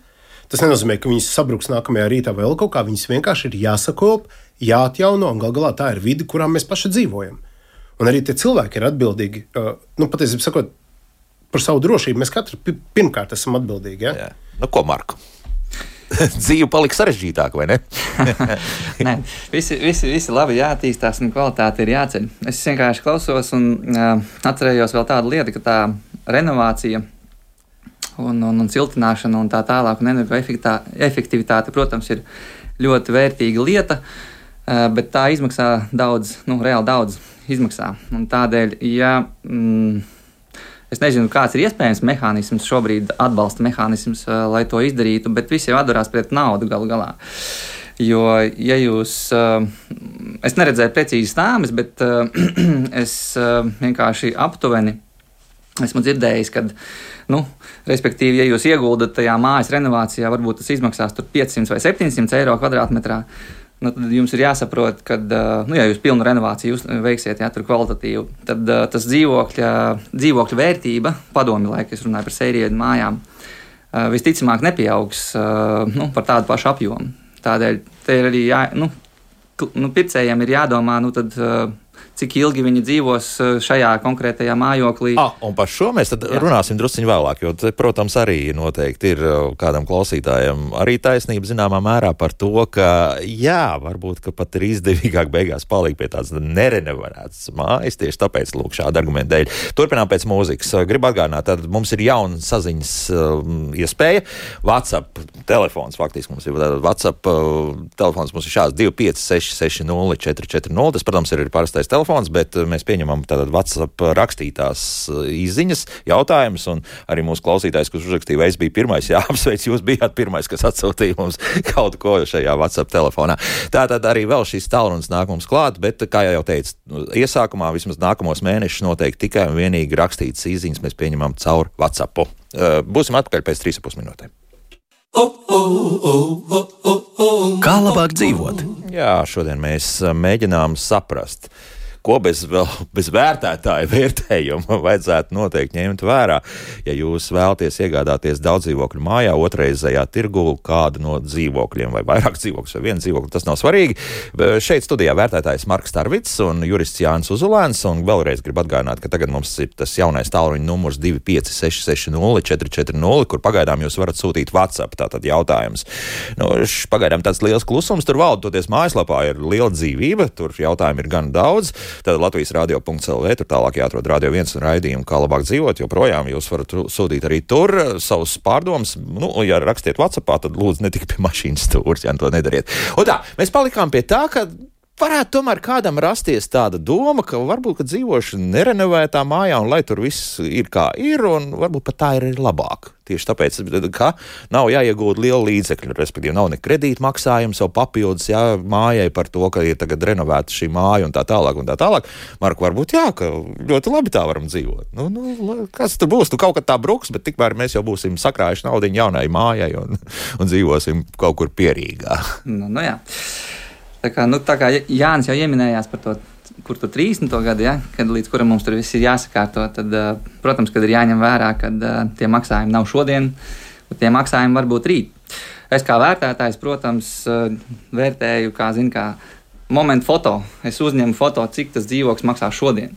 Tas nenozīmē, ka viņas sabruks nākamajā rītā vēl kaut kā. Viņas vienkārši ir jāsakop, jāatjauno, un gal galā tā ir vide, kurā mēs paši dzīvojam. Un arī tie cilvēki ir atbildīgi. Nu, patiesībā sakot, par savu drošību mēs katrs pirmkārt esam atbildīgi. Ja? Jā. Nu, ko, Marku? <laughs> Dzīve paliks sarežģītāka, vai ne? <laughs> Nē, visi, visi, visi labi jāattīstās un kvalitāte ir jāceļ. Es vienkārši klausos un uh, atcerējos vēl tādu lietu, ka tā renovācija un, un, un siltināšana un tā tālāk, un energoefektivitāte, protams, ir ļoti vērtīga lieta, bet tā izmaksā daudz, nu, reāli daudz izmaksā. Un tādēļ, ja mm, Es nezinu, kāds ir iespējams mehānisms šobrīd, atbalsta mehānisms, uh, lai to izdarītu, bet visi jau atdarās pret naudu galu galā. Jo, ja jūs, uh, es neredzēju precīzi stāvis, bet uh, <clears throat> es vienkārši aptuveni esmu dzirdējis, ka, nu, respektīvi, ja jūs ieguldat tajā mājas renovācijā, varbūt tas izmaksās 500 vai 700 eiro kvadrātmetrā nu, tad jums ir jāsaprot, ka, nu, ja jūs pilnu renovāciju veiksiet, ja tur kvalitatīvu, tad tas dzīvokļa, dzīvokļa vērtība, padomi laika, es runāju par sēriju mājām, visticamāk nepieaugs nu, par tādu pašu apjomu. Tādēļ te ir arī jā, nu, nu, pircējiem ir jādomā, nu, tad, cik ilgi viņi dzīvos eh, šajā konkrētajā mājoklī. Ah, un par šo mēs runāsim drusciņā vēlāk, jo, te, protams, arī noteikti ir eh, kādam klausītājam arī taisnība zināmā mērā par to, ka jā, varbūt ka pat ir izdevīgāk beigās palikt pie tādas nerenevarētas mājas, tieši tāpēc lūk šāda argumenta dēļ. Turpinām pēc mūzikas. Gribu atgādināt, tad mums ir jauna saziņas iespēja. WhatsApp telefons faktiski mums ir WhatsApp telefons mums ir šāds 256 60 440. Tas, protams, ir parastais telefons telefons, bet eh, mēs pieņemam tātad WhatsApp rakstītās eh, izziņas, jautājumus, un arī mūsu klausītājs, kurš uzrakstīja, vai es biju pirmais, <laughs> jā, apsveic, jūs bijāt pirmais, kas atsūtīja mums <laughs> kaut ko šajā WhatsApp telefonā. Tātad arī vēl šīs tālrunis nāk mums klāt, bet, kā jau teicu, nu, iesākumā vismaz nākamos mēnešus noteikti tikai un vienīgi rakstītas izziņas mēs pieņemam caur WhatsApp. Eh, būsim atpakaļ pēc 3,5 minūtēm. Kā labāk dzīvot? Jā, šodien mēs mēģinām saprast, ko bez, vēl, bez vērtētāja <laughs> vērtējuma vajadzētu noteikti ņemt vērā. Ja jūs vēlaties iegādāties daudz dzīvokļu mājā, otrreizējā tirgu kādu no dzīvokļiem, vai vairāk dzīvokļus, vai vienu dzīvokli, tas nav svarīgi. Šeit studijā vērtētājs Marks Tarvits un jurists Jānis Uzulēns. Un vēlreiz gribu atgādināt, ka tagad mums ir tas jaunais tālruņa numurs 25660 440, kur pagaidām jūs varat sūtīt WhatsApp. Tātad jautājums. Nu, pagaidām tāds liels klusums tur valda, toties mājaslapā ir liela dzīvība, tur jautājumu ir gan daudz. Tad Latvijas radio.clv, tur tālāk jāatrod radio viens un raidījumu, kā labāk dzīvot, joprojām jūs varat sūtīt arī tur savus pārdomus. Nu, ja rakstiet WhatsAppā, tad lūdzu ne tikai pie mašīnas stūres, ja to nedariet. Un tā, mēs palikām pie tā, ka varētu tomēr kādam rasties tāda doma, ka varbūt ka dzīvošana nerenovētā mājā, un lai tur viss ir kā ir, un varbūt pat tā ir labāk. Tieši tāpēc, ka nav jāiegūt liela līdzekļa, respektīvi, nav ne kredīta maksājums, jau papildus jā, mājai par to, ka ir tagad renovēta šī māja un tā tālāk. Un tā tālāk. Marku, varbūt jā, ka ļoti labi tā varam dzīvot. Nu, nu, kas tur būs? Tu kaut kā tā bruks, bet tikmēr mēs jau būsim sakrājuši naudu jaunai mājai un, <laughs> un dzīvosim kaut kur pierīgā. Nu, nu jā. Tā kā, nu, tā kā Jānis jau pieminējās par to, kur tur 30. gadu, ja, kad līdz kuram mums tur viss ir jāsakārto, tad, uh, protams, kad ir jāņem vērā, ka uh, tie maksājumi nav šodien, bet tie maksājumi var būt rīt. Es kā vērtētājs, protams, uh, vērtēju, kā zinu, kā momentu foto. Es uzņemu foto, cik tas dzīvoklis maksā šodien.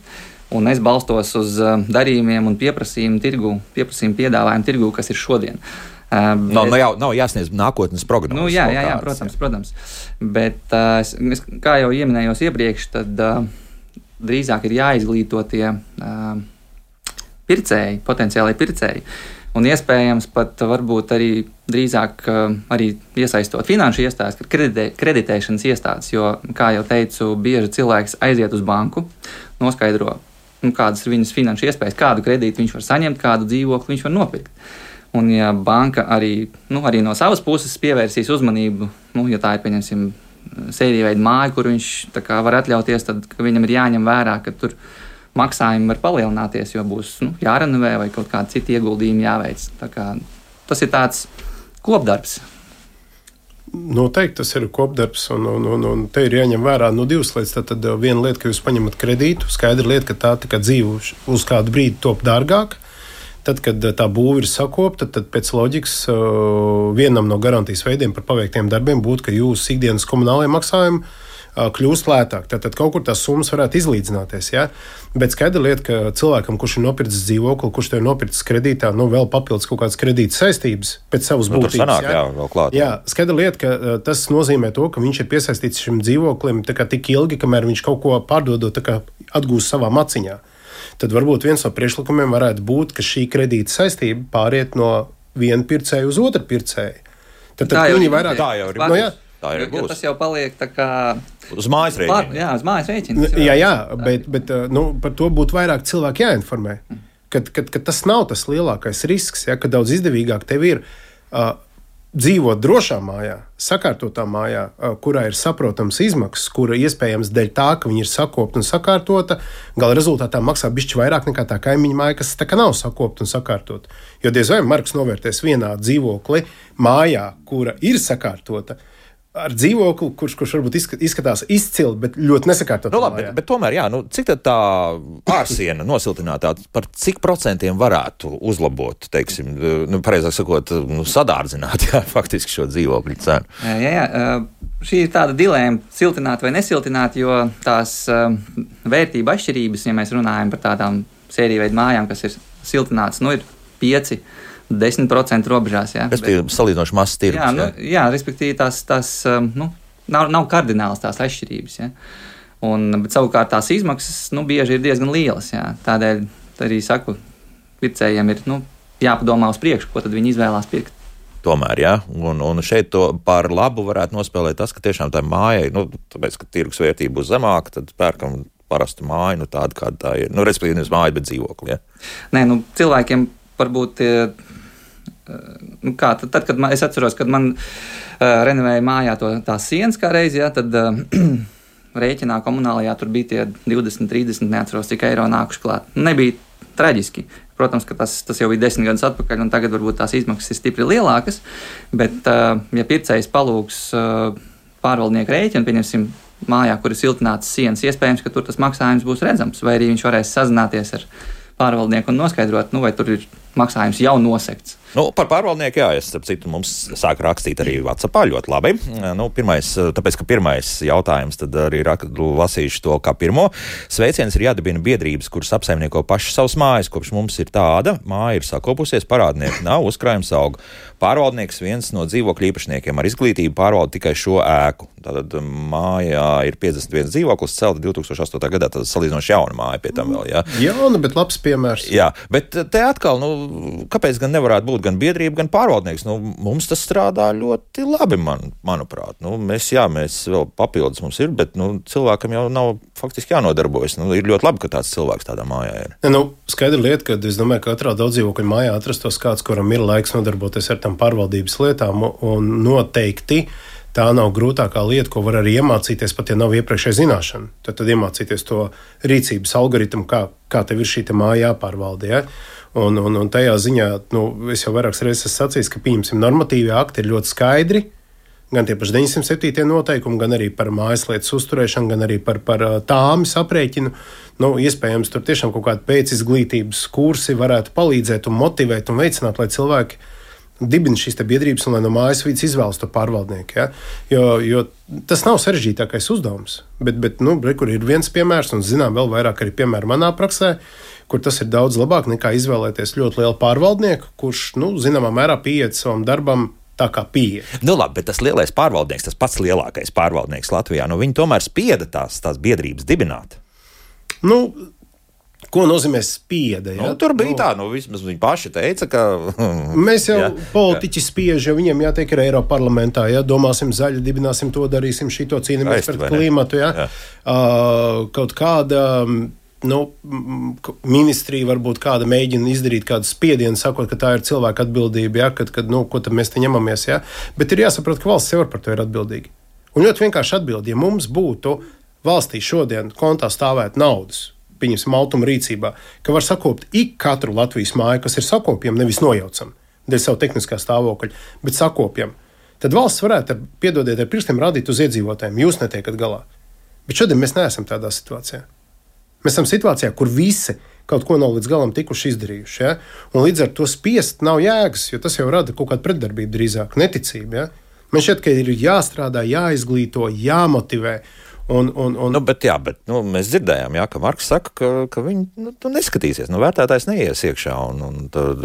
Un es balstos uz darījumiem un pieprasījumu tirgu, pieprasījumu piedāvājumu tirgu, kas ir šodien. Uh, Um, nav, nav, jau, nav jāsniedz nākotnes prognozes. Nu, jā, jā, jā, protams, jā. protams. Bet, uh, es, kā jau minējos iepriekš, tad uh, drīzāk ir jāizglīto tie uh, pircēji, potenciālai pircēji. Un iespējams pat varbūt arī drīzāk uh, arī iesaistot finanšu iestādes, kreditē, kreditēšanas iestādes, jo, kā jau teicu, bieži cilvēks aiziet uz banku, noskaidro, nu, kādas ir viņas finanšu iespējas, kādu kredītu viņš var saņemt, kādu dzīvokli viņš var nopirkt. Un, ja banka arī, nu, arī no savas puses pievērsīs uzmanību, nu, ja tā ir pieņemsim, sērija veida māja, kur viņš kā, var atļauties, tad viņam ir jāņem vērā, ka tur maksājumi var palielināties, jo būs nu, jārenovē vai kaut kādi citi ieguldījumi jāveic. Kā, tas ir tāds kopdarbs. Noteikti tas ir kopdarbs, un, un, un, un te ir jāņem vērā nu, divas lietas. Tad, tad viena lieta, ka jūs paņemat kredītu, skaidra lieta, ka tā, dzīve uz kādu brīdi top dārgāka. Tad, kad tā būva ir sakopta, tad pēc loģikas vienam no garantijas veidiem par paveiktiem darbiem būtu, ka jūsu ikdienas komunālajie maksājumi kļūst lētāk. Tad, tad kaut kur tās summas varētu izlīdzināties. Ja? Bet skaidra lieta, ka cilvēkam, kurš ir nopircis dzīvokli, kurš to ir nopircis kredītā, nu vēl papildus kaut kādas kredīta saistības pēc savas Nu, būtības. sanāk, ja? jā, vēl klāt. Jā, skaidra lieta, ka tas nozīmē to, ka viņš ir piesaistīts šim dzīvoklim tik ilgi, kamēr viņš kaut ko pārdodot, atgūst savā maciņā. Tad varbūt viens no priekšlikumiem varētu būt, ka šī kredīta saistība pāriet no viena pircēja uz otru pircēju. Tad, tad Tā jau viņi ir vairāk Tā jau ir. Nu, jā. Tā jo būs. Tas jau paliek tā kā. Uz mājas rēķina. jā, uz mājas rēķina. Nu, Jā, jā, bet, bet uh, nu, par to būtu vairāk cilvēku jāinformē. Kad, kad, kad tas nav tas lielākais risks, ja, ka daudz izdevīgāk tev ir uh, dzīvot drošā mājā, sakārtotā mājā, uh, kurā ir saprotams izmaksas, kura iespējams dēļ tā, ka viņa ir sakopta un sakārtota, gala rezultātā maksā bišķi vairāk nekā tā kaimiņa māja, kas tā kā nav sakopta un sakārtota. Jo diez vai Marks novērtēs vienā dzīvokli mājā, kura ir sakārtota. Ar dzīvokli, kurš, kurš varbūt izska- izskatās izcili, bet ļoti nesakārtot. Nu, labi, bet, bet tomēr, jā, nu, cik tad tā ārsiena nosiltinātā par cik procentiem varētu uzlabot, teiksim, nu, pareizāk sakot, nu, sadārdzināt <laughs> jā, faktiski šo dzīvokļu cenu? Jā, jā, Šī ir tāda dilēma, siltināt vai nesiltināt, jo tās ā, vērtību atšķirības, ja mēs runājam par tādām sēriju veidu mājām, kas ir siltinātas, nu, ir 5, 10% robežās. Jā, Es biju salīdzinoši mazs tirgus. jā, nu, jā. jā, respektīvi, tās, tās ā, nu, nav, nav kardināls tās atšķirības. Jā. Un, bet savukārt tās izmaksas nu, bieži ir diezgan lielas. Jā. Tādēļ arī saku, pircējiem ir nu, jāpadomā uz priekšu, ko viņi izvēlās pirkt. Tomēr, jā, un, un šeit to par labu varētu nospēlēt tas, ka tiešām tā mājai, nu, tāpēc, ka tirgus vērtība būs zemāka, tad pērkam parastu māju, nu, tādu, kāda tā ir. Nu, respektīvi, nevis māju, bet dzīvokli. Ja? Nē, nu, cilvēkiem varbūt. eh, Nu kā, tad, tad, kad man, es atceros, kad man uh, renovēja mājā to, tās sienas kā reizi, ja, tad uh, <clears throat> rēķinā komunālajā tur bija tie 20, 30, neatceros, cik eiro nākuši klāt. Nebija traģiski. Protams, ka tas, tas jau bija desmit gadus atpakaļ, un tagad varbūt tās izmaksas ir stipri lielākas. Bet, uh, ja pircējs palūgs uh, pārvaldnieku rēķinu, pieņemsim, mājā, kur ir siltināts sienas, iespējams, ka tur tas maksājums būs redzams, vai arī viņš varēs sazināties ar pārvaldnieku un noskaidrot, nu, vai tur ir maksājums jau nosekts. Nu, par pārvaldnieku, jā, es starp citu mums sāk rakstīt arī Vācijā ļoti labi. Nu, pirmais, tāpēc, ka pirmais jautājums, tad arī rak- lasīšu to kā pirmo. Sveiciens ir jādibina biedrības, kuras apsaimnieko paši savas mājas, kopš mums ir tāda, māja ir sakopusies, parādnieki nav, uzkrājums aug. Pārvaldnieks viens no dzīvokļu īpašniekiem ar izglītību pārvalda tikai šo ēku. Tātad mājā ir 51 dzīvoklis, celta 2008. gadā, tad salīdzinoši jauna māja pie tam vēl. Jā. Jauna, bet labs piemērs. Jā, bet te atkal, nu, kāpēc gan nevarētu būt gan biedrība, gan pārvaldnieks? Nu, mums tas strādā ļoti labi, man, manuprāt. Nu, mēs, jā, mēs vēl papildus mums ir, bet nu, cilvēkam jau nav faktiski jānodarbojas. Nu, ir ļoti labi, ka tāds cilvēks tādā mājā ir. Ja, nu, skaidra lieta, ka es domāju, ka katrā daudzdzīvokļa mājā atrastos kāds, kuram ir laiks nodarboties ar tām pārvaldības lietām, un noteikti tā nav grūtākā lieta, ko var arī iemācīties, pat ja nav iepriekšēja zināšana. Tad, tad iemācīties to rīcības algoritmu, kā, kā tev ir šī te māja jāpārvalda. Ja? Un, un, un tajā ziņā, nu, es jau vairākas reizes esmu sacījis, ka pieņemsim normatīvie akti ir ļoti skaidri. Gan tie paši 907. noteikumi, gan arī par mājaslietas uzturēšanu, gan arī par, par tāmas aprēķinu. Nu, iespējams, tur tiešām kaut kāda pēcizglītības kursi varētu palīdzēt un motivēt un veicināt, lai cilvēki dibina šīs biedrības un lai no mājas vidas izvēlas to pārvaldnieku. Ja? Jo, jo tas nav sarežģītākais uzdevums. Bet, bet nu, re, kur ir viens piemērs, un zinām, vēl vairāk arī piemēri manā praksē, kur tas ir daudz labāk nekā izvēlēties ļoti lielu pārvaldnieku, kurš, nu, zināmā mērā pieiet savam darbam. Tā kā pieeja. Nu, labi, bet tas lielais pārvaldnieks, tas pats lielākais pārvaldnieks Latvijā, nu, viņi tomēr spieda tās, tās biedrības dibināt. Nu, ko nozīmē spieda? Nu, tur bija tā, nu, vismaz viņi paši teica, ka. <laughs> Mēs jau Jā, politiķi spiež, jo viņiem jātiek ir Eiropas parlamentā. Ja? Domāsim, zaļi, dibināsim to, darīsim šito, Skaisti, pret klimatu. Ja? Jā. Uh, kaut kāda. Nu, ministrija varbūt kāda mēģina izdarīt kādu spiedienu, sakot, ka tā ir cilvēka atbildība, ja, kad, kad nu, ko tad mēs te ņemamies. Ja. Bet ir jāsaprot, ka valsts jau par to ir atbildīga. Un ļoti vienkārši atbild, ja mums būtu valstī šodien kontā stāvēt naudas, pieņemsim, automa rīcībā, ka var sakopt ik katru Latvijas māju, kas ir sakopjama, nevis nojaucam dēļ savu tehniskā stāvokļa, bet sakopjam, tad valsts varētu, ar, piedodiet, ar pirkstiem rādīt uz iedzīvotājiem, jūs netiekat galā. Bet šodien mēs neesam tādā situācijā. Mēs esam situācijā, kur visi kaut ko nav līdz galam tikuši izdarījuši. Ja? Un līdz ar to spiest nav jēgas, jo tas jau rada kaut kādu pretdarbību, drīzāk neticību. Ja? Man šķiet, ka ir jāstrādā, jāizglīto, jāmotivē. Un, un, un... Nu, bet, jā, bet nu, mēs dzirdējām, jā, ka Marks saka, ka, ka viņi nu, tu neskatīsies. Nu, vērtētājs neies iekšā un, un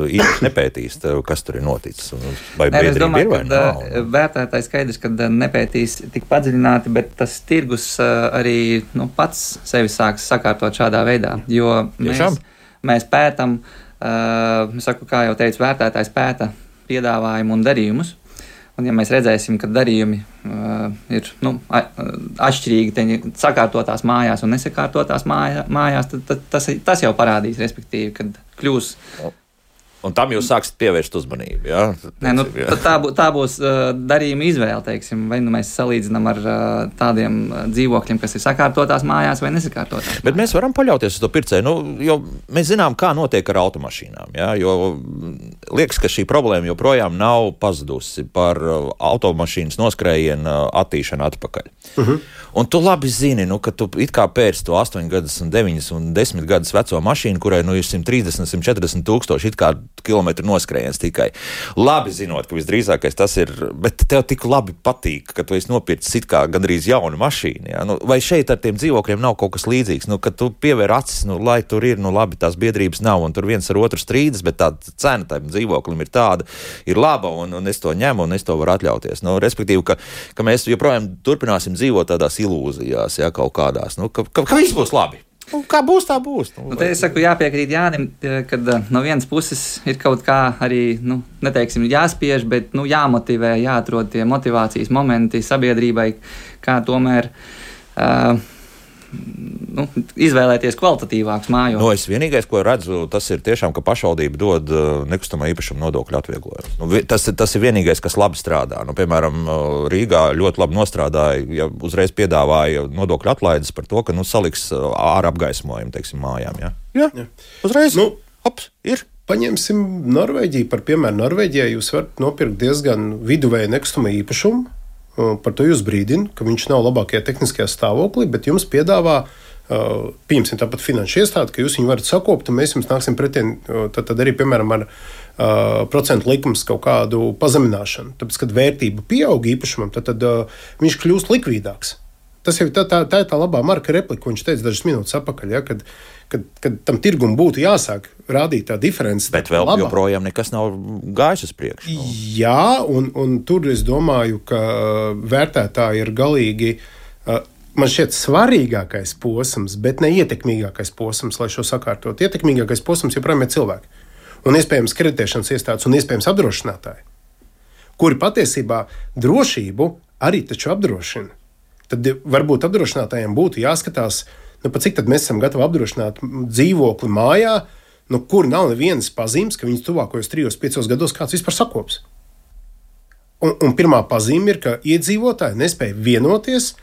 īsti <coughs> nepētīs, tev, kas tur ir noticis. Vai Nē, es domāju, ir, vai ka nav? vērtētājs skaidrs, ka nepētīs tik padziļināti, bet tas tirgus arī nu, pats sevi sāks sakārtot šādā veidā. Jo mēs, Tiešām? mēs pētam, uh, saku, kā jau teicu, vērtētājs pēta piedāvājumu un darījumus. Un, ja mēs redzēsim, ka darījumi uh, ir nu, atšķirīgi, tad sakārtotās mājās un nesakārtotās mājā, mājās, tad, tad tas, tas jau parādīs, respektīvi, kad kļūs. Un tam jūs sāksiet pievērst uzmanību. Ja? Nē, nu, tā, bū, tā būs darījuma izvēle. Teiksim, vai nu mēs salīdzinām ar tādiem dzīvokļiem, kas ir sakārtotās mājās vai nesakārtotās. Bet mēs varam paļauties uz to pircēju. Nu, jo mēs zinām, kā notiek ar automašīnām. Ja? Jo liekas, ka šī problēma joprojām nav pazudusi par automašīnas noskrējienu attīšanu atpakaļ. Uh -huh. Un tu labi zini, nu, ka tu it kā pērci to 8, gadus, 9 un 10 gadus veco mašīnu, kurai nu, ir 130, 140 tūkstoši kilometru noskrējiens tikai. Labi zinot, ka visdrīzākais tas ir, bet tev tik labi patīk, ka tu esi nopircis it kā gandrīz jaunu mašīnu. Ja? Nu, vai šeit ar tiem dzīvokļiem nav kaut kas līdzīgs? Nu, kad tu pievēr acis, nu, lai tur ir, nu labi, tās biedrības nav, un tur viens ar otru strīdas, bet tā cena tam dzīvoklim ir tāda, ir laba, un, un es to ņemu, un es to varu atļauties. Nu, respektīvi, ka, ka mēs joprojām turpināsim dzīvot tādās ilūzijās, ja kaut kādās, nu, ka, ka, ka viss būs labi. Nu, kā būs, tā būs. Nu, nu, es saku, jāpiekrīt Jānim, ka no vienas puses ir kaut kā arī, nu, neteiksim, jāspiež, bet nu, jāmotivē, jāatrod tie motivācijas momenti sabiedrībai, kā tomēr. Uh, nu, izvēlēties kvalitatīvākus mājokļus. No, es vienīgais, ko redzu, tas ir tiešām, ka pašvaldība dod uh, nekustamā īpašuma nodokļu atvieglojumu. Nu, tas, tas ir vienīgais, kas labi strādā. Nu, piemēram, uh, Rīgā ļoti labi nostrādāja, ja uzreiz piedāvāja nodokļu atlaides par to, ka nu, saliks uh, ārā apgaismojumu teiksim, mājām. Ja? Jā, jā. uzreiz. Nu, Ops, ir. Paņemsim Norvēģiju par piemēru. Norvēģijā jūs varat nopirkt diezgan viduvēju nekustamā īpašumu Par to jūs brīdināt, ka viņš nav labākajā tehniskajā stāvoklī, bet jums piedāvā Uh, pieņemsim tāpat finanšu iestādi, ka jūs viņu varat sakopt, un mēs jums nāksim pretī tad, tad arī, piemēram, ar uh, procentu likumus kaut kādu pazemināšanu. Tāpēc, kad vērtība pieaug īpašumam, tad, tad uh, viņš kļūst likvidāks. Tas jau tā, tā, tā ir tā labā marka replika, ko viņš teica dažas minūtes atpakaļ. Ja, kad, kad, kad tam tirgum būtu jāsāk rādīt tā diference. Bet vēl labā. joprojām nekas nav gājis uz priekšu. Nu. Jā, un, un tur es domāju, ka vērtētāji ir galīgi. Uh, man šķiet svarīgākais posms, bet ne ietekmīgākais posms, lai šo sakārtot. Ietekmīgākais posms joprojām ir cilvēki. Un iespējams kreditēšanas iestādes un iespējams apdrošinātāji, kuri patiesībā drošību arī taču apdrošina. Tad varbūt apdrošinātājiem būtu jāskatās, nu, cik mēs esam gatavi apdrošināt dzīvokli mājā, nu, kur nav nevienas pazīmes, ka viņas tuvākajos trijos, piecos gados kāds vispār sakops. Un, un pirmā pazīme ir, ka iedzīvotāji nespēja vienoties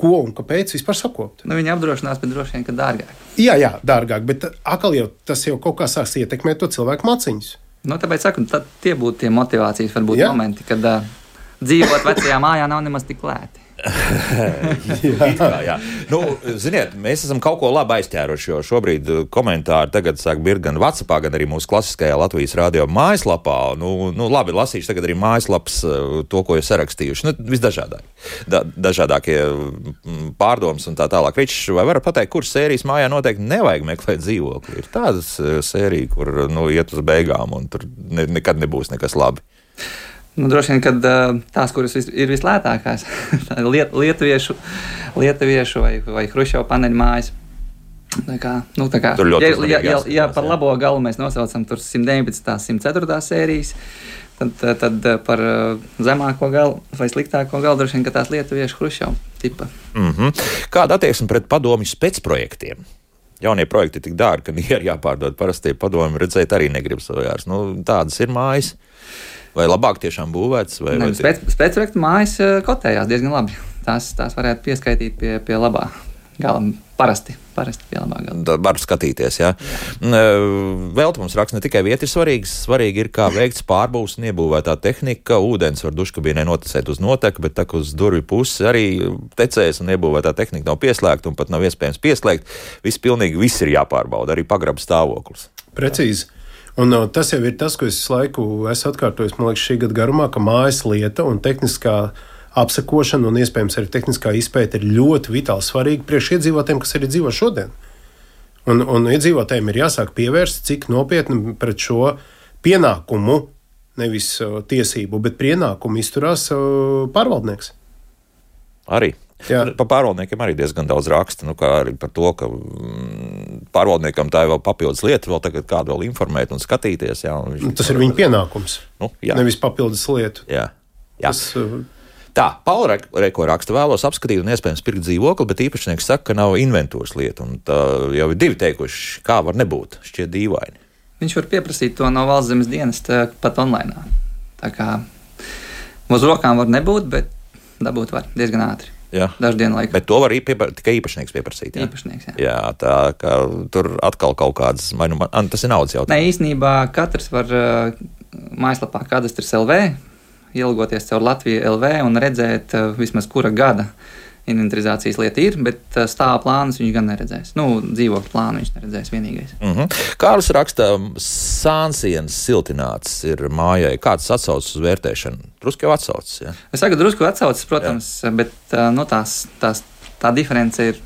ko un kāpēc vispār sakopt. Nu, viņi apdrošinās, bet droši vien, ka dārgāk. Jā, jā, dārgāk, bet atkal jau tas jau kaut kā sāks ietekmēt to cilvēku maciņus. Nu, tāpēc saku, tie būtu tie motivācijas varbūt, momenti, kad uh, dzīvot vecajā mājā nav nemaz tik lēti jā. <laughs> kā, jā. Nu, ziniet, mēs esam kaut ko labi aizķēruši, jo šobrīd uh, komentāri tagad sāk birkt gan WhatsApp, gan arī mūsu klasiskajā Latvijas radio mājaslapā. Nu, nu, labi, lasīšu tagad arī mājaslapas uh, to, ko jūs sarakstījuši. Nu, visdažādāk. Da, dažādākie mm, pārdomas un tā tālāk. Viņš vai varat pateikt, kuras sērijas mājā noteikti nevajag meklēt dzīvokli? Ir tādas uh, sērijas, kur nu, iet uz beigām un tur ne, nekad nebūs nekas labi. Nu, droši vien, ka tās, kuras vis, ir vislētākās, <laughs> ir liet, lietuviešu, lietuviešu vai, vai hrušķau paneļu mājas. Tā kā, nu, tā kā, ja, ja, ja, ja par labo galu mēs nosaucam 119. un 104. sērijas, tad, tad par zemāko galu vai sliktāko galu droši vien tās lietuviešu hrušķau tipa. Mm -hmm. Kāda attieksme pret padomju spēcprojektiem? Jaunie projekti ir tik dārgi, ka <laughs> ir jāpārdod parastie padomi. Redzēt, arī negrib savējās. Nu, tādas ir mājas. Vai labāk tiešām būvēts? Vai, ne, vai spēc, spēcprojektu mājas eh, kotējās diezgan labi. Tās, tās varētu pieskaitīt pie, pie labā gala. Parasti, parasti pie labā gala. Var skatīties, jā. jā. Vēl mums raksta, ne tikai vieta ir svarīga, svarīgi ir, kā veikts pārbūves un iebūvētā tehnika. Ūdens var duškabīnē noticēt uz noteku, bet tā kā uz durvju pusi arī tecēs un iebūvētā tehnika nav pieslēgta un pat nav iespējams pieslēgt. Viss pilnīgi viss ir jāpārbauda, arī pagrabs stāvoklis. Precīzi. Un, uh, tas jau ir tas, ko es laiku esmu atkārtojis liekas, šī gada garumā, ka mājas lieta un tehniskā apsekošana un iespējams arī tehniskā izpēta ir ļoti vitāli svarīga priekš iedzīvotājiem, kas arī dzīvo šodien. Un, un iedzīvotājiem ir jāsāk pievērst, cik nopietni pret šo pienākumu, nevis uh, tiesību, bet pienākumu izturās uh, pārvaldnieks. Arī. Jā. Par pārvaldniekiem arī diezgan daudz raksta. Nu, arī par to, ka mm, pārvaldniekam tā ir vēl papildus lieta, vēl tagad kādu vēl informēt un skatīties. Jā, un viņš, Tas ir viņa pienākums. Nu, jā. Nevis papildus lietu. Jā. Jā. Tas, uh, Tā, Paula Reko raksta, vēlos apskatīt un iespējams pirkt dzīvokli, bet īpašnieks saka, ka nav inventūras lieta. Un tā jau ir divi teikuši, kā var nebūt. Šķiet dīvaini. Viņš var pieprasīt to no valsts zemes dienas pat online. Tā kā uz rokām var nebūt, bet dabūt var diezgan ātri. Jā. Dažu dienu laikā. Bet to var piepar, tikai īpašnieks pieprasīt. Jā, īpašnieks, jā. jā tā kā tur atkal kaut kādas, vai nu man, tas ir naudas jautājums. Nē, īstenībā katrs var uh, mājaslapā kadastrs LV ielgoties caur Latviju LV un redzēt uh, vismaz kura gada inventarizācijas lieta ir, bet uh, stāva plānus viņš gan neredzēs. Nu, dzīvokļu plānu viņš neredzēs vienīgais. Mm -hmm. Kārlis raksta, sānsienas siltināts ir mājai. Kāds atsaucas uz vērtēšanu? Drusku jau atsaucas. Ja? Es saku, drusku atsaucas, protams, Jā. bet uh, nu, tās, tās, tā diference ir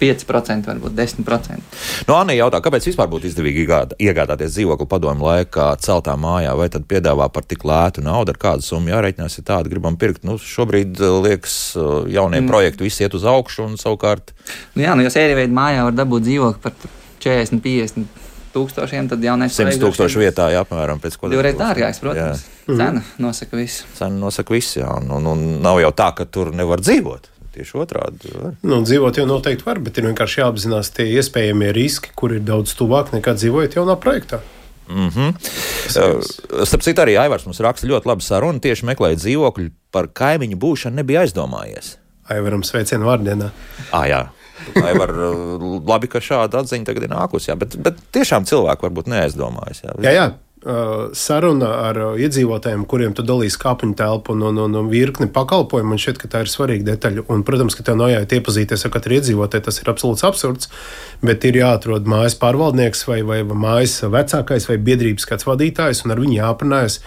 5%, varbūt 10%. Nu, Anna jautā, kāpēc vispār būtu izdevīgi iegādāties dzīvokli padomu laikā celtā mājā, vai tad piedāvā par tik lētu naudu, ar kādu summu jārēķinās, ja tādu gribam pirkt. Nu, šobrīd uh, liekas, uh, jaunie mm. projekti visi iet uz augšu un savukārt. Nu, jā, nu, ja sērija veida mājā var dabūt dzīvokli par 40, 50 tūkstošiem, tad jaunais 100 tūkstošu vietā, jā, apmēram. Divreiz dārgāks, protams. Jā. Cena nosaka visu. Cena nosaka visu, jā. Un, un, un nav jau tā, ka tur nevar dzīvot. Tieši otrādi. Nu, dzīvot jau noteikti var, bet ir vienkārši jāapzinās tie iespējamie riski, kur ir daudz tuvāk nekā dzīvojot jaunā projektā. Mm -hmm. Uh, starp citu, arī Aivars mums raksta ļoti labu sarunu. Tieši meklējot dzīvokļu par kaimiņu būšanu, nebija aizdomājies. Aivaram sveicienu vārdienā. Ah, jā. Aivar, labi, ka šāda atziņa tagad ir nākusi, jā, bet, bet tiešām cilvēki varbūt neaizdomājas. Jā, jā, jā saruna ar uh, iedzīvotājiem, kuriem tu dalīsi kāpņu telpu un, un, un, un virkni pakalpojumu. Man šķiet, ka tā ir svarīga detaļa. Un, protams, ka tev nav jāiet iepazīties ar katru iedzīvotāju. Tas ir absolūts absurds. Bet ir jāatrod mājas pārvaldnieks vai, vai mājas vecākais vai biedrības kāds vadītājs, un ar viņu jāaprunājas,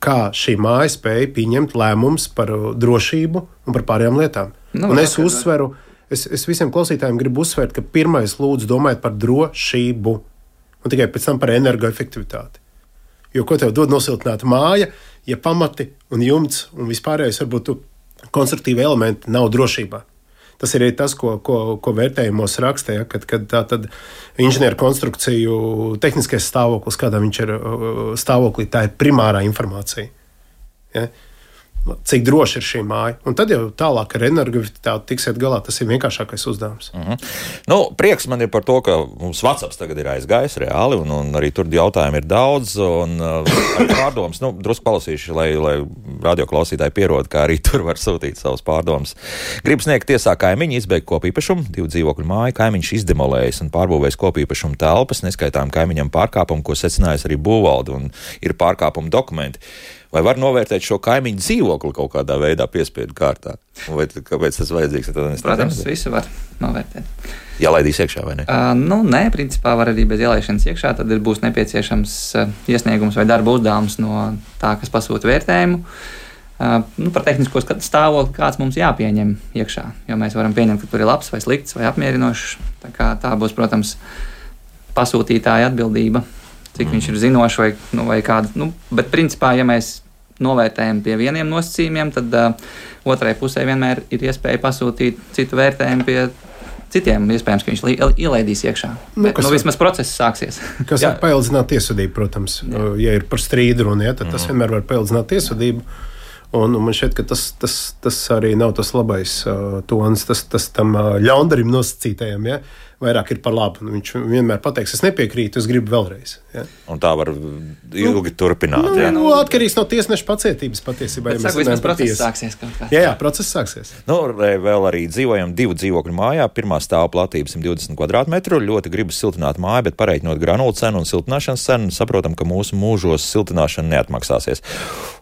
kā šī māja spēja pieņemt lēmumus par uh, drošību un par pārējām lietām. Nu, un es uzsveru, es, es visiem klausītājiem gribu uzsvērt, ka pirmais lūdzu domājiet par drošību un tikai pēc tam par energoefektivitāti. Jo ko tev dod nosiltināta māja, ja pamati un jumts un vispārējais varbūt konstruktīvi elementi nav drošībā. Tas ir arī tas, ko, ko, ko vērtējumos raksta, ja, kad, kad tā inženieru konstrukciju tehniskais stāvoklis, kādā viņš ir stāvoklī, tā ir primārā informācija. Ja cik droši ir šī māja. Un tad jau tālāk ar energoefektivitāti tiksiet galā. Tas ir vienkāršākais uzdevums. Mm -hmm. nu, prieks man ir par to, ka mums WhatsApp tagad ir aizgājis reāli, un, un arī tur jautājumu ir daudz. Un, uh, pārdomas, nu, drusku palasīšu, lai, lai radioklausītāji pierod, kā arī tur var sūtīt savus pārdomas. Gribu sniegt tiesā kaimiņu, izbeigt kopīpašumu, divu dzīvokļu māju. Kaimiņš izdemolējis un pārbūvējis kopīpašumu telpas, neskaitām kaimiņam pārkāpumu, ko secinājusi arī būvvalde, un ir pārkāpumu dokumenti. Vai var novērtēt šo kaimiņu dzīvokli kaut kādā veidā, piespiedu kārtā? Vai kāpēc tas vajadzīgs? Protams, visu var novērtēt. Ielaidīs iekšā vai ne? Uh, nu, nē, principā var arī bez ielaišanas iekšā. Tad ir būs nepieciešams uh, iesniegums vai darba uzdevums no tā, kas pasūta vērtējumu. Uh, nu, par tehnisko stāvokli, kāds mums jāpieņem iekšā. Jo mēs varam pieņemt, ka tur ir labs vai slikts vai apmierinošs. Tā, tā būs, protams, pasūtītāja atbildība cik mm. viņš ir zinošs vai, nu, vai kāda. Nu, bet, principā, ja mēs novērtējam pie vieniem nosacījumiem, tad uh, otrai pusē vienmēr ir iespēja pasūtīt citu vērtējumu pie citiem. Iespējams, ka viņš ielaidīs iekšā. Nu, bet, nu, vismaz process sāksies. kas var paildzināt tiesvedību, protams. Jā. Ja ir par strīdu runa, ja, tad tas mm. vienmēr var paildzināt tiesvedību. Un, un man šķiet, ka tas, tas, tas arī nav tas labais uh, tonis, tas, tas tam uh, ļaundarim nosacītajam. Ja? Vairāk ir par labu. Nu, viņš vienmēr pateiks, es nepiekrītu, es gribu vēlreiz. Ja? Un tā var ilgi nu, turpināt. Nu, ja? nu, atkarīgs no tiesneša pacietības patiesībā. Ja saka, process sāksies kaut kā. Jā, jā, process sāksies. Nu, vēl arī dzīvojam divu dzīvokļu mājā. Pirmā stāva platība 120 km2. Ļoti gribas siltināt māju, bet pareiķinot granulu cenu un siltināšanas cenu, saprotam, ka mūsu mūžos siltināšana neatmaksāsies.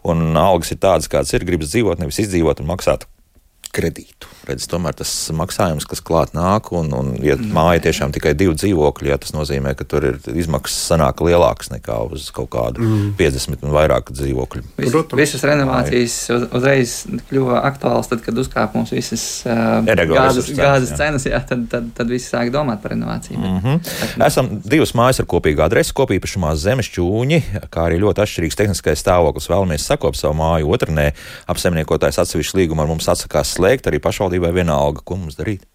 Un algas ir tādas, kādas ir. Gribas dzīvot, nevis izdzīvot un maksāt kredītu. Redz, tomēr tas maksājums, kas klāt nāk, un, un ja mm. māja tiešām tikai divi dzīvokļi, ja tas nozīmē, ka tur ir izmaksas sanāk lielākas nekā uz kaut kādu mm. 50 un vairāk dzīvokļu. Vis, visas renovācijas uz, uzreiz kļuva aktuāls, tad, kad uzkāpa mums visas uh, gāzes, gāzes cenas, jā, tad, tad, tad visi sāk domāt par renovāciju. Mm -hmm. Bet, Esam divas mājas ar kopīgu adresi, kopīpašumā zemes čūņi, kā arī ļoti atšķirīgs tehniskais stāvoklis. Vēlamies sakop savu māju otrnē, apsaimniekotājs atsevišķu līgumu ar mums atsakās slēgt arī pašvaldībai vienalga, ko mums darīt.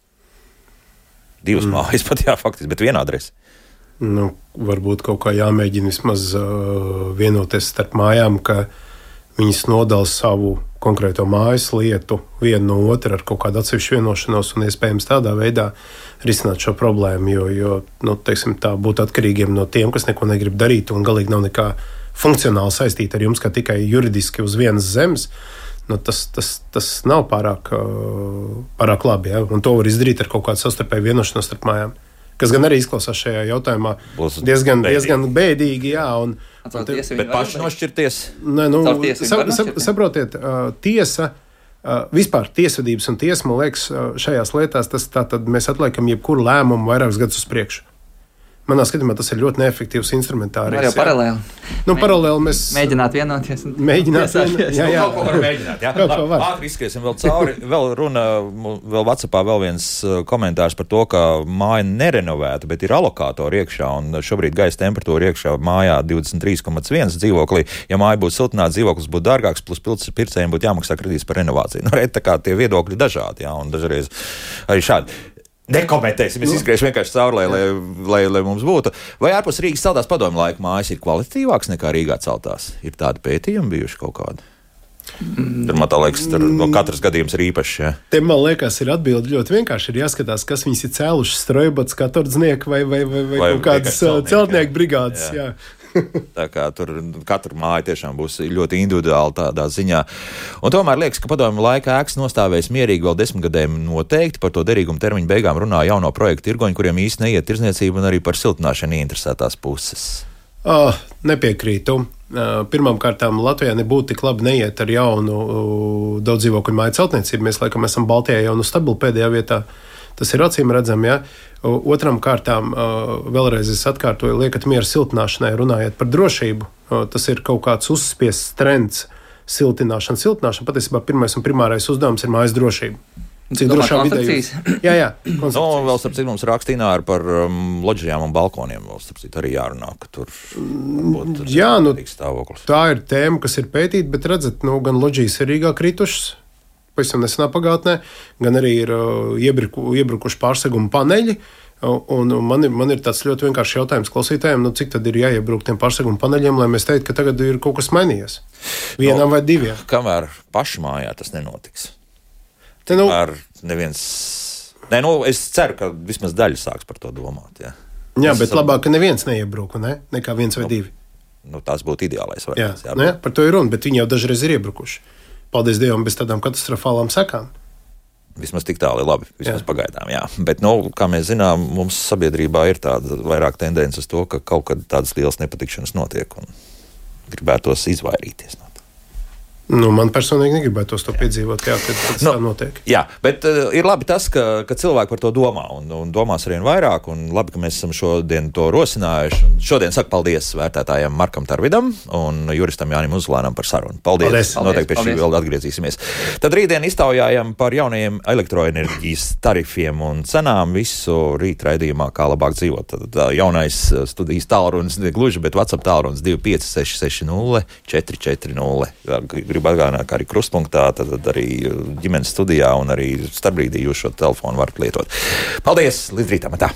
Divas mm. mājas pat, jā, faktiski, bet viena adrese. Nu, varbūt kaut kā jāmēģina vismaz uh, vienoties starp mājām, ka viņas nodala savu konkrēto mājas lietu vienu no otru ar kaut kādu atsevišķu vienošanos un iespējams tādā veidā risināt šo problēmu. Jo, jo nu, teiksim, tā būt atkarīgiem no tiem, kas neko negrib darīt un galīgi nav nekā funkcionāli saistīta ar jums, kā tikai juridiski uz vienas zemes. Uh, nu, tas, tas, tas nav pārāk, pārāk labi. Ja? Un to var izdarīt ar kaut kādu savstarpēju vienošanos starp mājām. Kas gan arī izklausās šajā jautājumā Būs diezgan bēdīgi, diezgan bēdīgi jā, un, un te, bet paši nošķirties. Nē, nu, sa, sa, saprotiet, tiesa. Vispār tiesvedības un tiesa, man liekas, šajās lietās tas tā tad mēs atliekam jebkuru lēmumu vairākus gadus uz priekšu. Manā skatījumā tas ir ļoti neefektīvs instrumentārijs. Tā jau paralēli. Nu, paralēli mēs mēģināt vienoties. Mēģināt, vienoties. jā, jā. Kaut ko var mēģināt. Jā, var. Ātri izskriesim vēl cauri. Vēl runa, vēl Vācijā vēl viens uh, komentārs par to, ka māja nerenovēta, bet ir alokātori iekšā. Un šobrīd gaisa temperatūra iekšā mājā 23,1 dzīvoklī. Ja māja būtu siltināta, dzīvoklis būtu dārgāks, plus pircējiem būtu jāmaksā kredīts par renovāciju. Nu, redz, tā kā tie viedokļi dažādi, jā, un dažreiz arī šādi. Nekomentēsim, es nu. izgriežu vienkārši cauri, lai, lai, lai, lai mums būtu. Vai ārpus Rīgas celtās padomju laika mājas ir kvalitatīvākas nekā Rīgā celtās? Ir tādi pētījumi bijuši kaut kādi. Mm. Tur man liekas, tur no katras gadījums ir īpašs. Ja. Te man liekas, ir atbilde ļoti vienkārši. Ir jāskatās, kas viņas ir cēlušas strojbots, kā turdznieki vai, vai, vai, vai, vai kaut kādas celtnieku brigādes. Jā. Jā. <laughs> Tā kā tur katra māja tiešām būs ļoti individuāla tādā ziņā. Un tomēr liekas, ka padomju laika ēkas nostāvēs mierīgi vēl desmit gadiem noteikti. Par to derīgumu termiņu beigām runā jauno projektu tirgoņi, kuriem īsti neiet tirzniecība un arī par siltināšanu interesētās puses. Oh, nepiekrītu. Pirmkārt, Latvijā nebūtu tik labi neiet ar jaunu daudz dzīvokļu māju celtniecību. Mēs laikam esam Baltijā jau nu stabili pēdējā vietā. Tas ir acīm redzami. Ja? Otram kārtām, vēlreiz es atkārtoju, liekat mieru siltināšanai, runājot par drošību. Tas ir kaut kāds uzspiests trends. Siltināšana, siltināšana patiesībā pirmais un primārais uzdevums ir mājas drošība. Cik drošām vidēji? Jā, jā. No, vēl starp citu mums rakstīnā ir par um, loģijām un balkoniem. Vēl starp citu arī jārunā, ka tur varbūt jā, nu, tā ir tēma, kas ir pētīta, bet redzat, nu, gan loģijas ir Rīgā kritušas pavisam nesenā pagātnē, gan arī ir uh, iebruku, iebrukuši pārseguma paneļi. Un man ir, man ir tāds ļoti vienkāršs jautājums klausītājiem, nu, cik tad ir jāiebruk tiem pārseguma paneļiem, lai mēs teiktu, ka tagad ir kaut kas mainījies. Vienam no, vai diviem. Kamēr pašmājā tas nenotiks. Te, nu, Ar neviens. Nē, nu, es ceru, ka vismaz daļa sāks par to domāt. Jā, jā es bet esam... labāk, ka neviens neiebruka, ne? nekā viens vai nu, divi. Nu, tas būtu ideālais variants. Jā, jā, nu, jā, par to ir runa, bet viņi jau dažreiz ir iebrukuši paldies Dievam, bez tādām katastrofālām sekām. Vismaz tik tālu ir labi, vismaz jā. pagaidām. Jā. Bet, nu, kā mēs zinām, mums sabiedrībā ir tāda vairāk tendence uz to, ka kaut kad tādas lielas nepatikšanas notiek un gribētos izvairīties no. Nu, man personīgi negribētos to piedzīvot, jā, kad tas nu, tā notiek. Jā, bet uh, ir labi tas, ka, ka cilvēki par to domā un, un domās arvien vairāk. Labi, ka mēs esam šodien to rosinājuši. Šodien saku paldies vērtētājiem Markam Tarvidam un juristam Jānim Uzlānam par sarunu. Paldies! paldies. Noteikti pie šī vēl atgriezīsimies. Tad rītdien iztaujājam par jaunajiem elektroenerģijas tarifiem un cenām visu rīt raidījumā, kā labāk dzīvot. Tad jaunais studijas tālrunis, ne gluži, bet WhatsApp tālrunis 25660 440 gribu atgādināt, ka arī krustpunktā, tad, tad arī ģimenes studijā un arī starpbrīdī jūs šo telefonu varat lietot. Paldies! Līdz rītam! Tā.